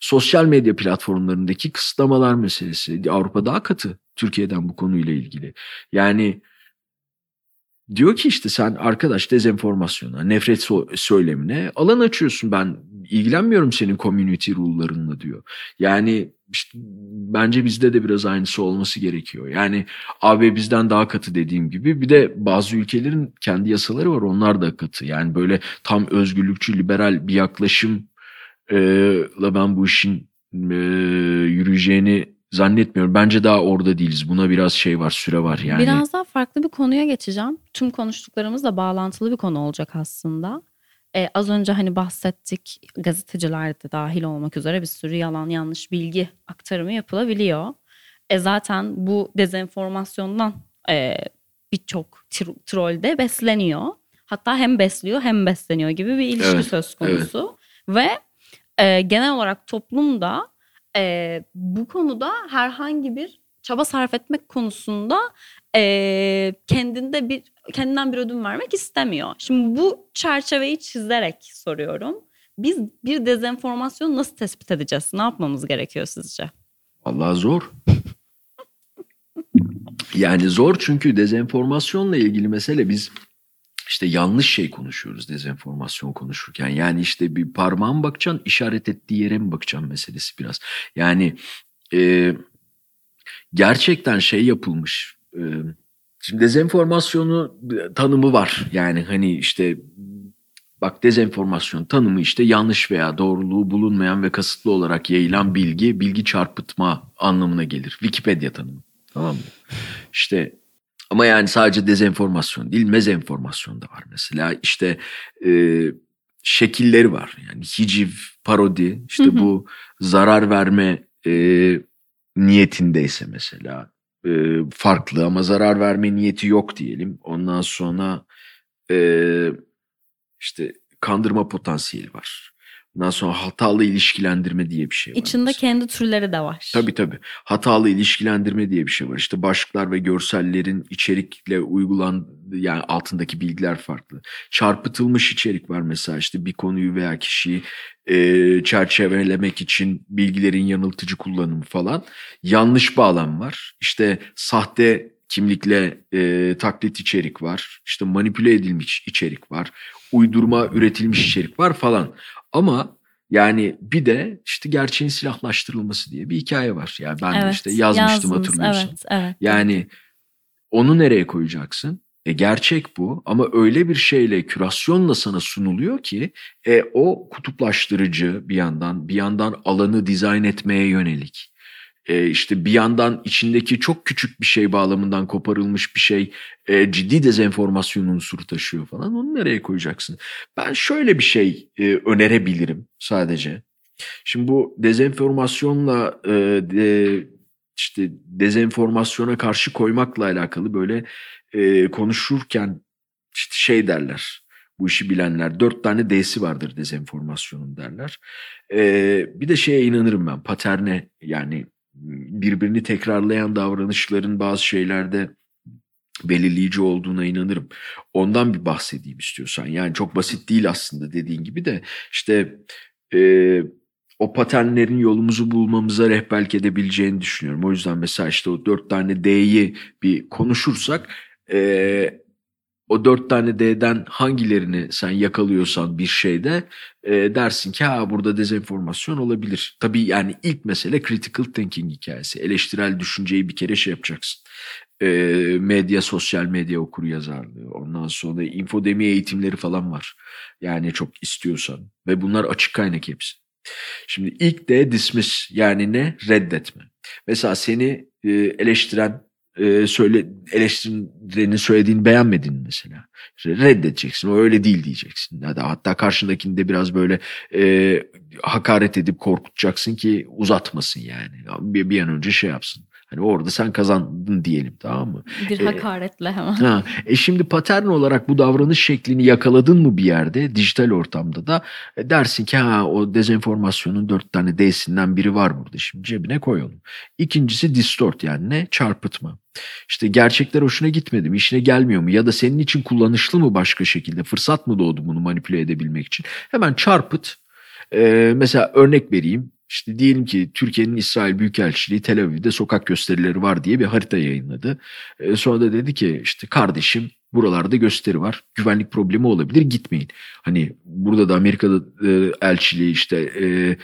sosyal medya platformlarındaki kısıtlamalar meselesi. Avrupa daha katı Türkiye'den bu konuyla ilgili. Yani diyor ki işte sen arkadaş dezenformasyona, nefret söylemine alan açıyorsun. Ben ilgilenmiyorum senin community rule'larınla diyor. Yani işte bence bizde de biraz aynısı olması gerekiyor. Yani AB bizden daha katı dediğim gibi bir de bazı ülkelerin kendi yasaları var onlar da katı. Yani böyle tam özgürlükçü liberal bir yaklaşımla ben bu işin yürüyeceğini zannetmiyorum. Bence daha orada değiliz. Buna biraz şey var, süre var yani. Biraz daha farklı bir konuya geçeceğim. Tüm konuştuklarımızla bağlantılı bir konu olacak aslında. Ee, az önce hani bahsettik gazeteciler de dahil olmak üzere bir sürü yalan yanlış bilgi aktarımı yapılabiliyor. E zaten bu dezenformasyondan e, birçok trolde besleniyor. Hatta hem besliyor hem besleniyor gibi bir ilişki evet, söz konusu. Evet. Ve e, genel olarak toplumda e, bu konuda herhangi bir çaba sarf etmek konusunda e, kendinde bir kendinden bir ödün vermek istemiyor. Şimdi bu çerçeveyi çizerek soruyorum. Biz bir dezenformasyon nasıl tespit edeceğiz? Ne yapmamız gerekiyor sizce? Vallahi zor. [LAUGHS] yani zor çünkü dezenformasyonla ilgili mesele biz işte yanlış şey konuşuyoruz dezenformasyon konuşurken. Yani işte bir parmağın bakacaksın işaret ettiği yere mi bakacaksın meselesi biraz. Yani e, gerçekten şey yapılmış. E, şimdi dezenformasyonu tanımı var. Yani hani işte bak dezenformasyon tanımı işte yanlış veya doğruluğu bulunmayan ve kasıtlı olarak yayılan bilgi, bilgi çarpıtma anlamına gelir. Wikipedia tanımı. Tamam mı? İşte ama yani sadece dezenformasyon değil, mezenformasyon da var mesela. İşte e, şekilleri var. Yani hiciv, parodi, işte hı hı. bu zarar verme e, niyetindeyse mesela e, farklı ama zarar verme niyeti yok diyelim. Ondan sonra e, işte kandırma potansiyeli var. Ondan sonra hatalı ilişkilendirme diye bir şey var. İçinde mesela. kendi türleri de var. Tabii tabii. Hatalı ilişkilendirme diye bir şey var. İşte başlıklar ve görsellerin içerikle uygulan yani altındaki bilgiler farklı. Çarpıtılmış içerik var mesela işte bir konuyu veya kişiyi e, çerçevelemek için bilgilerin yanıltıcı kullanımı falan. Yanlış bağlam var. İşte sahte kimlikle e, taklit içerik var. İşte manipüle edilmiş içerik var. Uydurma üretilmiş içerik var falan. Ama yani bir de işte gerçeğin silahlaştırılması diye bir hikaye var. Yani ben evet, işte yazmıştım yazdınız, hatırlıyorsun. Evet, evet. Yani onu nereye koyacaksın? E gerçek bu ama öyle bir şeyle kürasyonla sana sunuluyor ki e, o kutuplaştırıcı bir yandan bir yandan alanı dizayn etmeye yönelik e, işte bir yandan içindeki çok küçük bir şey bağlamından koparılmış bir şey e, ciddi dezenformasyon unsuru taşıyor falan. Onu nereye koyacaksın? Ben şöyle bir şey e, önerebilirim sadece. Şimdi bu dezenformasyonla e, de, işte dezenformasyona karşı koymakla alakalı böyle e, konuşurken işte şey derler bu işi bilenler. Dört tane D'si vardır dezenformasyonun derler. Ee, bir de şeye inanırım ben paterne yani birbirini tekrarlayan davranışların bazı şeylerde belirleyici olduğuna inanırım. Ondan bir bahsedeyim istiyorsan. Yani çok basit değil aslında dediğin gibi de işte e, o paternlerin yolumuzu bulmamıza rehberlik edebileceğini düşünüyorum. O yüzden mesela işte o dört tane D'yi bir konuşursak e, o dört tane D'den hangilerini sen yakalıyorsan bir şeyde e, dersin ki ha burada dezenformasyon olabilir. Tabii yani ilk mesele critical thinking hikayesi. Eleştirel düşünceyi bir kere şey yapacaksın. E, medya, sosyal medya okur yazarlığı. Ondan sonra infodemi eğitimleri falan var. Yani çok istiyorsan. Ve bunlar açık kaynak hepsi. Şimdi ilk D dismiss yani ne? Reddetme. Mesela seni e, eleştiren e, söyle eleştirenin söylediğini beğenmedin mesela. Reddedeceksin. O öyle değil diyeceksin. Da hatta karşındakini de biraz böyle e, hakaret edip korkutacaksın ki uzatmasın yani. Bir, bir an önce şey yapsın. Hani orada sen kazandın diyelim tamam mı? Bir hakaretle hemen. Ha, e şimdi patern olarak bu davranış şeklini yakaladın mı bir yerde dijital ortamda da e dersin ki ha o dezenformasyonun dört tane D'sinden biri var burada şimdi cebine koy onu. İkincisi distort yani ne? Çarpıtma. İşte gerçekler hoşuna gitmedi mi? işine gelmiyor mu? Ya da senin için kullanışlı mı başka şekilde? Fırsat mı doğdu bunu manipüle edebilmek için? Hemen çarpıt. Ee, mesela örnek vereyim. İşte diyelim ki Türkiye'nin İsrail Büyükelçiliği Tel Aviv'de sokak gösterileri var diye bir harita yayınladı. Ee, sonra da dedi ki işte kardeşim buralarda gösteri var. Güvenlik problemi olabilir gitmeyin. Hani burada da Amerika'da e, elçiliği işte e,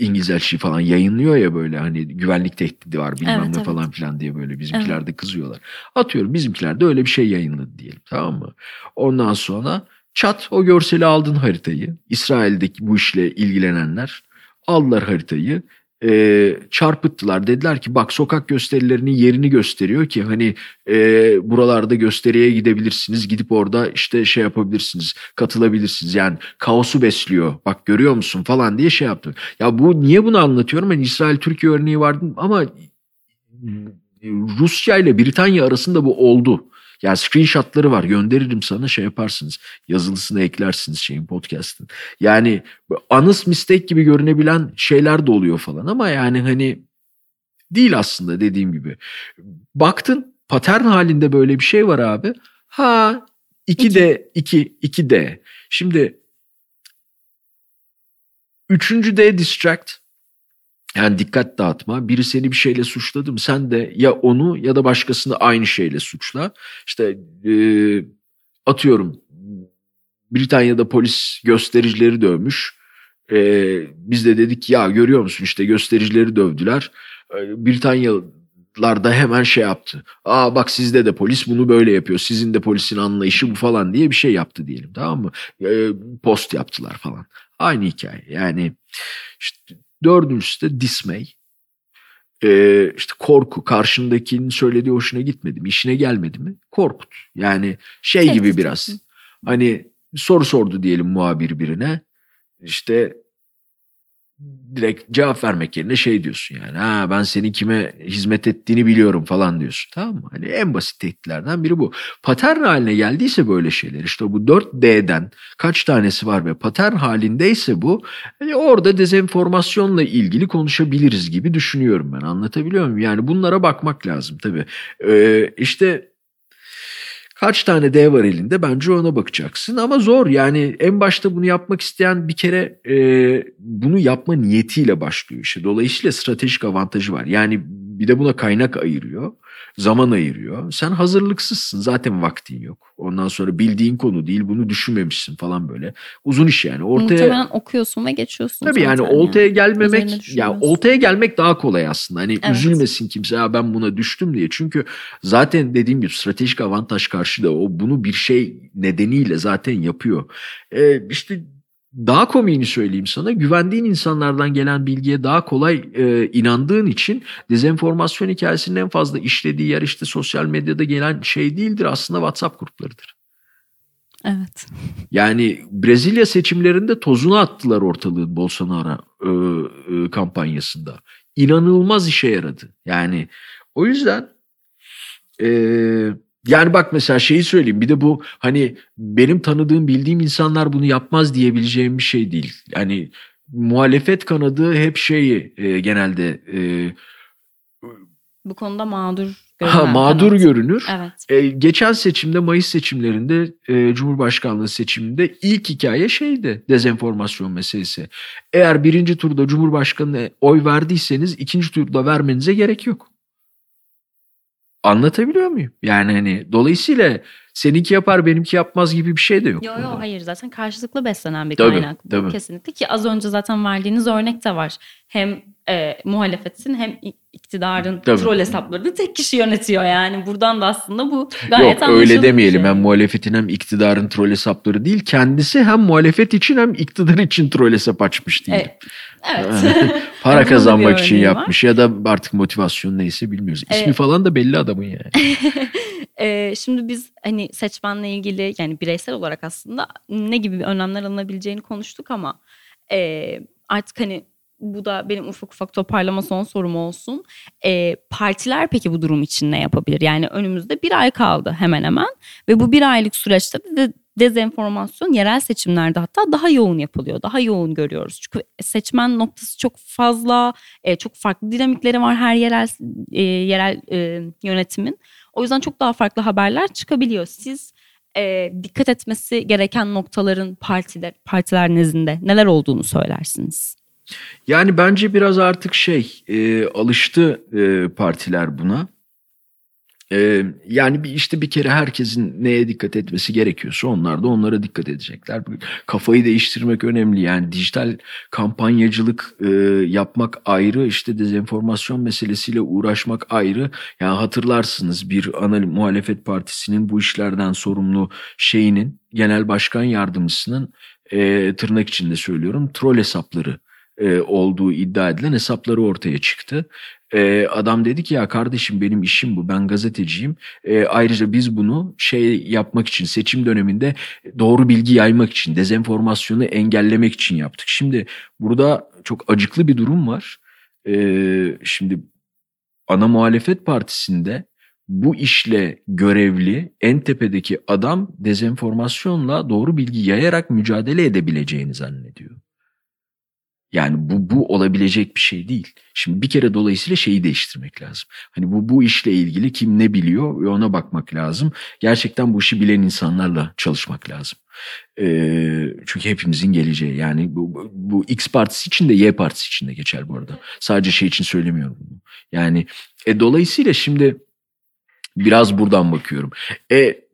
İngiliz elçiliği falan yayınlıyor ya böyle hani güvenlik tehdidi var bilmem Evet, ne evet. falan filan diye böyle bizimkiler de kızıyorlar. Atıyorum bizimkiler de öyle bir şey yayınladı diyelim tamam mı? Ondan sonra çat o görseli aldın haritayı. İsrail'deki bu işle ilgilenenler aldılar haritayı e, çarpıttılar. Dediler ki bak sokak gösterilerinin yerini gösteriyor ki hani e, buralarda gösteriye gidebilirsiniz. Gidip orada işte şey yapabilirsiniz, katılabilirsiniz. Yani kaosu besliyor. Bak görüyor musun falan diye şey yaptı. Ya bu niye bunu anlatıyorum? Hani İsrail Türkiye örneği vardı ama Rusya ile Britanya arasında bu oldu. Yani screenshotları var gönderirim sana şey yaparsınız. Yazılısını eklersiniz şeyin podcast'ın. Yani honest mistake gibi görünebilen şeyler de oluyor falan ama yani hani değil aslında dediğim gibi. Baktın patern halinde böyle bir şey var abi. Ha 2D 2 2D. Şimdi üçüncü D distract yani dikkat dağıtma. Biri seni bir şeyle suçladı mı sen de ya onu ya da başkasını aynı şeyle suçla. İşte e, atıyorum Britanya'da polis göstericileri dövmüş. E, biz de dedik ya görüyor musun işte göstericileri dövdüler. E, Britanyalılar da hemen şey yaptı. Aa bak sizde de polis bunu böyle yapıyor. Sizin de polisin anlayışı bu falan diye bir şey yaptı diyelim tamam mı? E, post yaptılar falan. Aynı hikaye yani işte Dördüncüsü de dismay. Ee, işte korku karşındakinin söylediği hoşuna gitmedi mi işine gelmedi mi korkut yani şey Tehdit. gibi biraz hani soru sordu diyelim muhabir birine işte direkt cevap vermek yerine şey diyorsun yani ha ben senin kime hizmet ettiğini biliyorum falan diyorsun tamam mı? Hani en basit tehditlerden biri bu. Patern haline geldiyse böyle şeyler işte bu 4D'den kaç tanesi var ve patern halindeyse bu hani orada dezenformasyonla ilgili konuşabiliriz gibi düşünüyorum ben anlatabiliyor muyum? Yani bunlara bakmak lazım tabii. Ee, işte Kaç tane D var elinde? Bence ona bakacaksın. Ama zor. Yani en başta bunu yapmak isteyen bir kere e, bunu yapma niyetiyle başlıyor işte. Dolayısıyla stratejik avantajı var. Yani bir de buna kaynak ayırıyor zaman ayırıyor. Sen hazırlıksızsın zaten vaktin yok. Ondan sonra bildiğin konu değil bunu düşünmemişsin falan böyle. Uzun iş yani. Ortaya Muhtemelen okuyorsun ve geçiyorsun. Tabii yani oltaya Üzerine gelmemek ya oltaya gelmek daha kolay aslında. Hani Evet. üzülmesin kimse ya ben buna düştüm diye. Çünkü zaten dediğim gibi stratejik avantaj karşıda o bunu bir şey nedeniyle zaten yapıyor. Ee, işte daha komiğini söyleyeyim sana. Güvendiğin insanlardan gelen bilgiye daha kolay e, inandığın için dezenformasyon hikayesinin en fazla işlediği yer işte sosyal medyada gelen şey değildir aslında WhatsApp gruplarıdır. Evet. Yani Brezilya seçimlerinde tozunu attılar ortalığın Bolsonaro e, e, kampanyasında. İnanılmaz işe yaradı. Yani o yüzden e, yani bak mesela şeyi söyleyeyim bir de bu hani benim tanıdığım bildiğim insanlar bunu yapmaz diyebileceğim bir şey değil. Yani muhalefet kanadı hep şeyi e, genelde e, Bu konuda mağdur ha, görünen mağdur kanat. görünür. Evet. E, geçen seçimde Mayıs seçimlerinde e, Cumhurbaşkanlığı seçiminde ilk hikaye şeydi dezenformasyon meselesi. Eğer birinci turda Cumhurbaşkanı'na oy verdiyseniz ikinci turda vermenize gerek yok. Anlatabiliyor muyum? Yani hani dolayısıyla seninki yapar benimki yapmaz gibi bir şey de yok. Yok yok hayır zaten karşılıklı beslenen bir Tabii, kaynak bu tabii. kesinlikle ki az önce zaten verdiğiniz örnek de var. Hem e, muhalefetin hem iktidarın Tabii. troll hesaplarını tek kişi yönetiyor yani. Buradan da aslında bu gayet Yok öyle demeyelim. şey. Hem muhalefetin hem iktidarın troll hesapları değil. Kendisi hem muhalefet için hem iktidar için troll hesap açmış değil. Evet. Evet. [LAUGHS] [LAUGHS] Para kazanmak için örneği var. yapmış ya da artık motivasyon neyse bilmiyoruz. İsmi Evet. falan da belli adamın yani. [LAUGHS] Ee, şimdi biz hani seçmenle ilgili yani bireysel olarak aslında ne gibi önlemler alınabileceğini konuştuk ama e, artık hani bu da benim ufak ufak toparlama son sorum olsun. E, partiler peki bu durum için ne yapabilir? Yani önümüzde bir ay kaldı hemen hemen ve bu bir aylık süreçte de dezenformasyon yerel seçimlerde hatta daha yoğun yapılıyor. Daha yoğun görüyoruz. Çünkü seçmen noktası çok fazla, e, çok farklı dinamikleri var her yerel e, yerel e, yönetimin. O yüzden çok daha farklı haberler çıkabiliyor. Siz e, dikkat etmesi gereken noktaların partiler partiler nezdinde neler olduğunu söylersiniz. Yani bence biraz artık şey e, alıştı e, partiler buna. E, yani bir işte bir kere herkesin neye dikkat etmesi gerekiyorsa onlar da onlara dikkat edecekler. Kafayı değiştirmek önemli yani dijital kampanyacılık e, yapmak ayrı işte dezenformasyon meselesiyle uğraşmak ayrı. Yani hatırlarsınız bir ana muhalefet partisinin bu işlerden sorumlu şeyinin genel başkan yardımcısının e, tırnak içinde söylüyorum troll hesapları e, olduğu iddia edilen hesapları ortaya çıktı. E, adam dedi ki ya kardeşim benim işim bu ben gazeteciyim. E, ayrıca biz bunu şey yapmak için seçim döneminde doğru bilgi yaymak için dezenformasyonu engellemek için yaptık. Şimdi burada çok acıklı bir durum var. E, şimdi ana muhalefet partisinde bu işle görevli en tepedeki adam dezenformasyonla doğru bilgi yayarak mücadele edebileceğini zannediyor. Yani bu bu olabilecek bir şey değil. Şimdi bir kere dolayısıyla şeyi değiştirmek lazım. Hani bu bu işle ilgili kim ne biliyor ve ona bakmak lazım. Gerçekten bu işi bilen insanlarla çalışmak lazım. Ee, çünkü hepimizin geleceği yani bu, bu, bu X partisi için de Y partisi için de geçer bu arada. Sadece şey için söylemiyorum bunu. Yani e, dolayısıyla şimdi biraz buradan bakıyorum. E,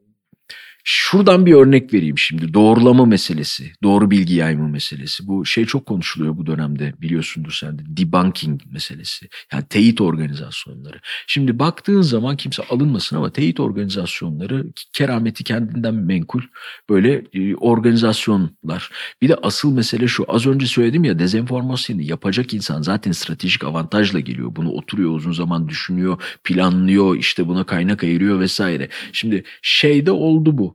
Şuradan bir örnek vereyim şimdi. Doğrulama meselesi, doğru bilgi yayma meselesi. Bu şey çok konuşuluyor bu dönemde biliyorsundur sen de. Debunking meselesi. Yani teyit organizasyonları. Şimdi baktığın zaman kimse alınmasın ama teyit organizasyonları kerameti kendinden menkul böyle e, organizasyonlar. Bir de asıl mesele şu. Az önce söyledim ya dezenformasyonu yapacak insan zaten stratejik avantajla geliyor. Bunu oturuyor uzun zaman düşünüyor, planlıyor, işte buna kaynak ayırıyor vesaire. Şimdi şeyde oldu bu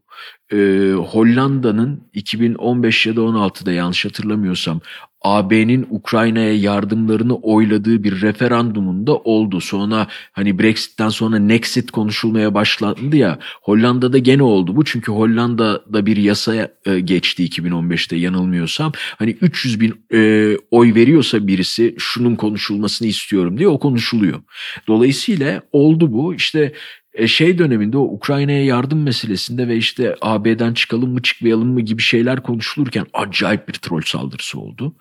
e, Hollanda'nın 2015 ya da 16'da yanlış hatırlamıyorsam AB'nin Ukrayna'ya yardımlarını oyladığı bir referandumunda oldu. Sonra hani Brexit'ten sonra Nexit konuşulmaya başlandı ya Hollanda'da gene oldu bu. Çünkü Hollanda'da bir yasa e, geçti 2015'te yanılmıyorsam. Hani 300 bin e, oy veriyorsa birisi şunun konuşulmasını istiyorum diye o konuşuluyor. Dolayısıyla oldu bu. İşte e, şey döneminde o Ukrayna'ya yardım meselesinde ve işte AB'den çıkalım mı çıkmayalım mı gibi şeyler konuşulurken acayip bir troll saldırısı oldu.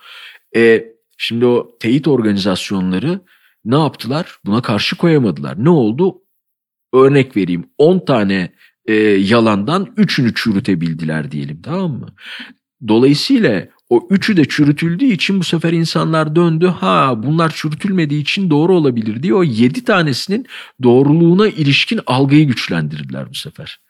E, şimdi o teyit organizasyonları ne yaptılar? Buna karşı koyamadılar. Ne oldu? Örnek vereyim 10 tane e, yalandan 3'ünü çürütebildiler diyelim tamam mı? Dolayısıyla o üçü de çürütüldüğü için bu sefer insanlar döndü. Ha bunlar çürütülmediği için doğru olabilir diye o yedi tanesinin doğruluğuna ilişkin algıyı güçlendirdiler bu sefer.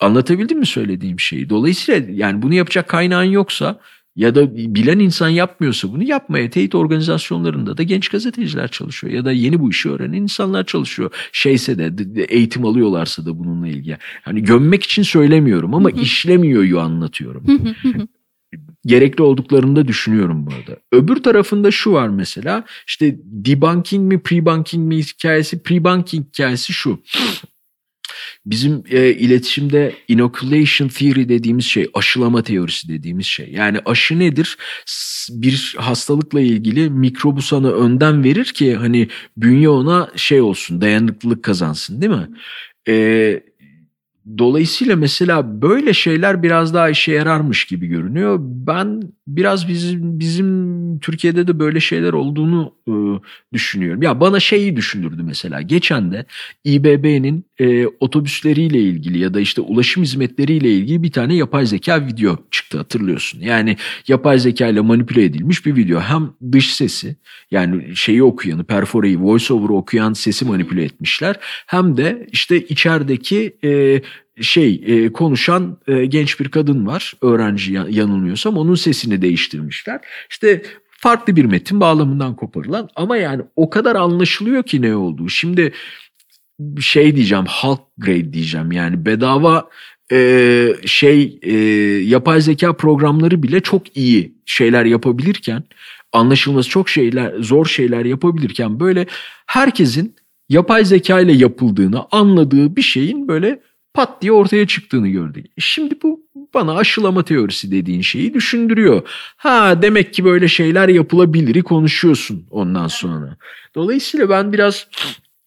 Anlatabildim mi söylediğim şeyi? Dolayısıyla yani bunu yapacak kaynağın yoksa ya da bilen insan yapmıyorsa bunu yapmaya teyit organizasyonlarında da genç gazeteciler çalışıyor ya da yeni bu işi öğrenen insanlar çalışıyor. Şeyse de, eğitim alıyorlarsa da bununla ilgili. Hani gömmek için söylemiyorum ama işlemiyor anlatıyorum gerekli olduklarını da düşünüyorum bu arada. Öbür tarafında şu var mesela işte debunking mi pre-bunking mi hikayesi pre-bunking hikayesi şu. Bizim e, iletişimde inoculation theory dediğimiz şey, aşılama teorisi dediğimiz şey. Yani aşı nedir? Bir hastalıkla ilgili mikrobu sana önden verir ki hani bünye ona şey olsun, dayanıklılık kazansın değil mi? E, Dolayısıyla mesela böyle şeyler biraz daha işe yararmış gibi görünüyor. Ben biraz bizim bizim Türkiye'de de böyle şeyler olduğunu e, düşünüyorum. Ya bana şeyi düşündürdü mesela. Geçen de İBB'nin e, otobüsleriyle ilgili ya da işte ulaşım hizmetleriyle ilgili bir tane yapay zeka video çıktı hatırlıyorsun. Yani yapay zeka ile manipüle edilmiş bir video. Hem dış sesi yani şeyi okuyanı, perforeyi, voiceover okuyan sesi manipüle etmişler. Hem de işte içerideki e, şey e, konuşan e, genç bir kadın var. Öğrenci yanılmıyorsam onun sesini değiştirmişler. İşte farklı bir metin bağlamından koparılan ama yani o kadar anlaşılıyor ki ne olduğu. Şimdi şey diyeceğim halk grade diyeceğim yani bedava e, şey e, yapay zeka programları bile çok iyi şeyler yapabilirken anlaşılması çok şeyler zor şeyler yapabilirken böyle herkesin yapay zeka ile yapıldığını anladığı bir şeyin böyle pat diye ortaya çıktığını gördük. Şimdi bu bana aşılama teorisi dediğin şeyi düşündürüyor. Ha demek ki böyle şeyler yapılabilir konuşuyorsun ondan sonra. Dolayısıyla ben biraz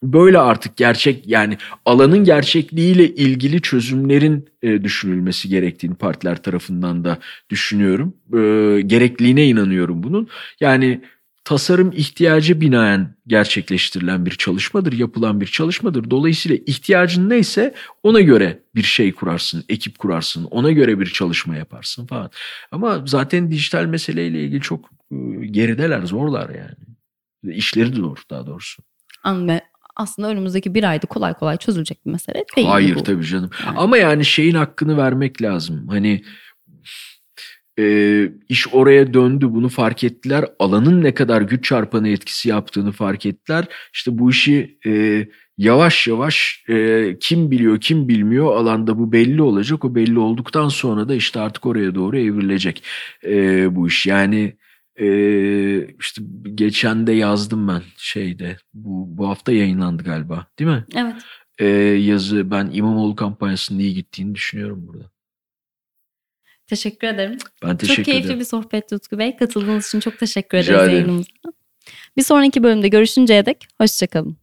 böyle artık gerçek yani alanın gerçekliğiyle ilgili çözümlerin e, düşünülmesi gerektiğini partiler tarafından da düşünüyorum. E, gerekliliğine inanıyorum bunun. Yani tasarım ihtiyacı binaen gerçekleştirilen bir çalışmadır, yapılan bir çalışmadır. Dolayısıyla ihtiyacın neyse ona göre bir şey kurarsın, ekip kurarsın, ona göre bir çalışma yaparsın falan. Ama zaten dijital meseleyle ilgili çok e, gerideler, zorlar yani. İşleri de zor daha doğrusu. Anladım aslında önümüzdeki bir ayda kolay kolay çözülecek bir mesele değil. Hayır bu. tabii canım. Yani. Ama yani şeyin hakkını vermek lazım. Hani e, iş oraya döndü bunu fark ettiler. Alanın ne kadar güç çarpanı etkisi yaptığını fark ettiler. İşte bu işi e, yavaş yavaş e, kim biliyor kim bilmiyor alanda bu belli olacak. O belli olduktan sonra da işte artık oraya doğru evrilecek e, bu iş. Yani ee, işte geçen de yazdım ben şeyde bu bu hafta yayınlandı galiba değil mi? Evet. Ee, yazı ben İmamoğlu kampanyasının iyi gittiğini düşünüyorum burada. Teşekkür ederim. Ben teşekkür Çok keyifli ederim. bir sohbet Utku Bey. Katıldığınız için çok teşekkür ederiz yayınımıza. Bir sonraki bölümde görüşünceye dek hoşçakalın.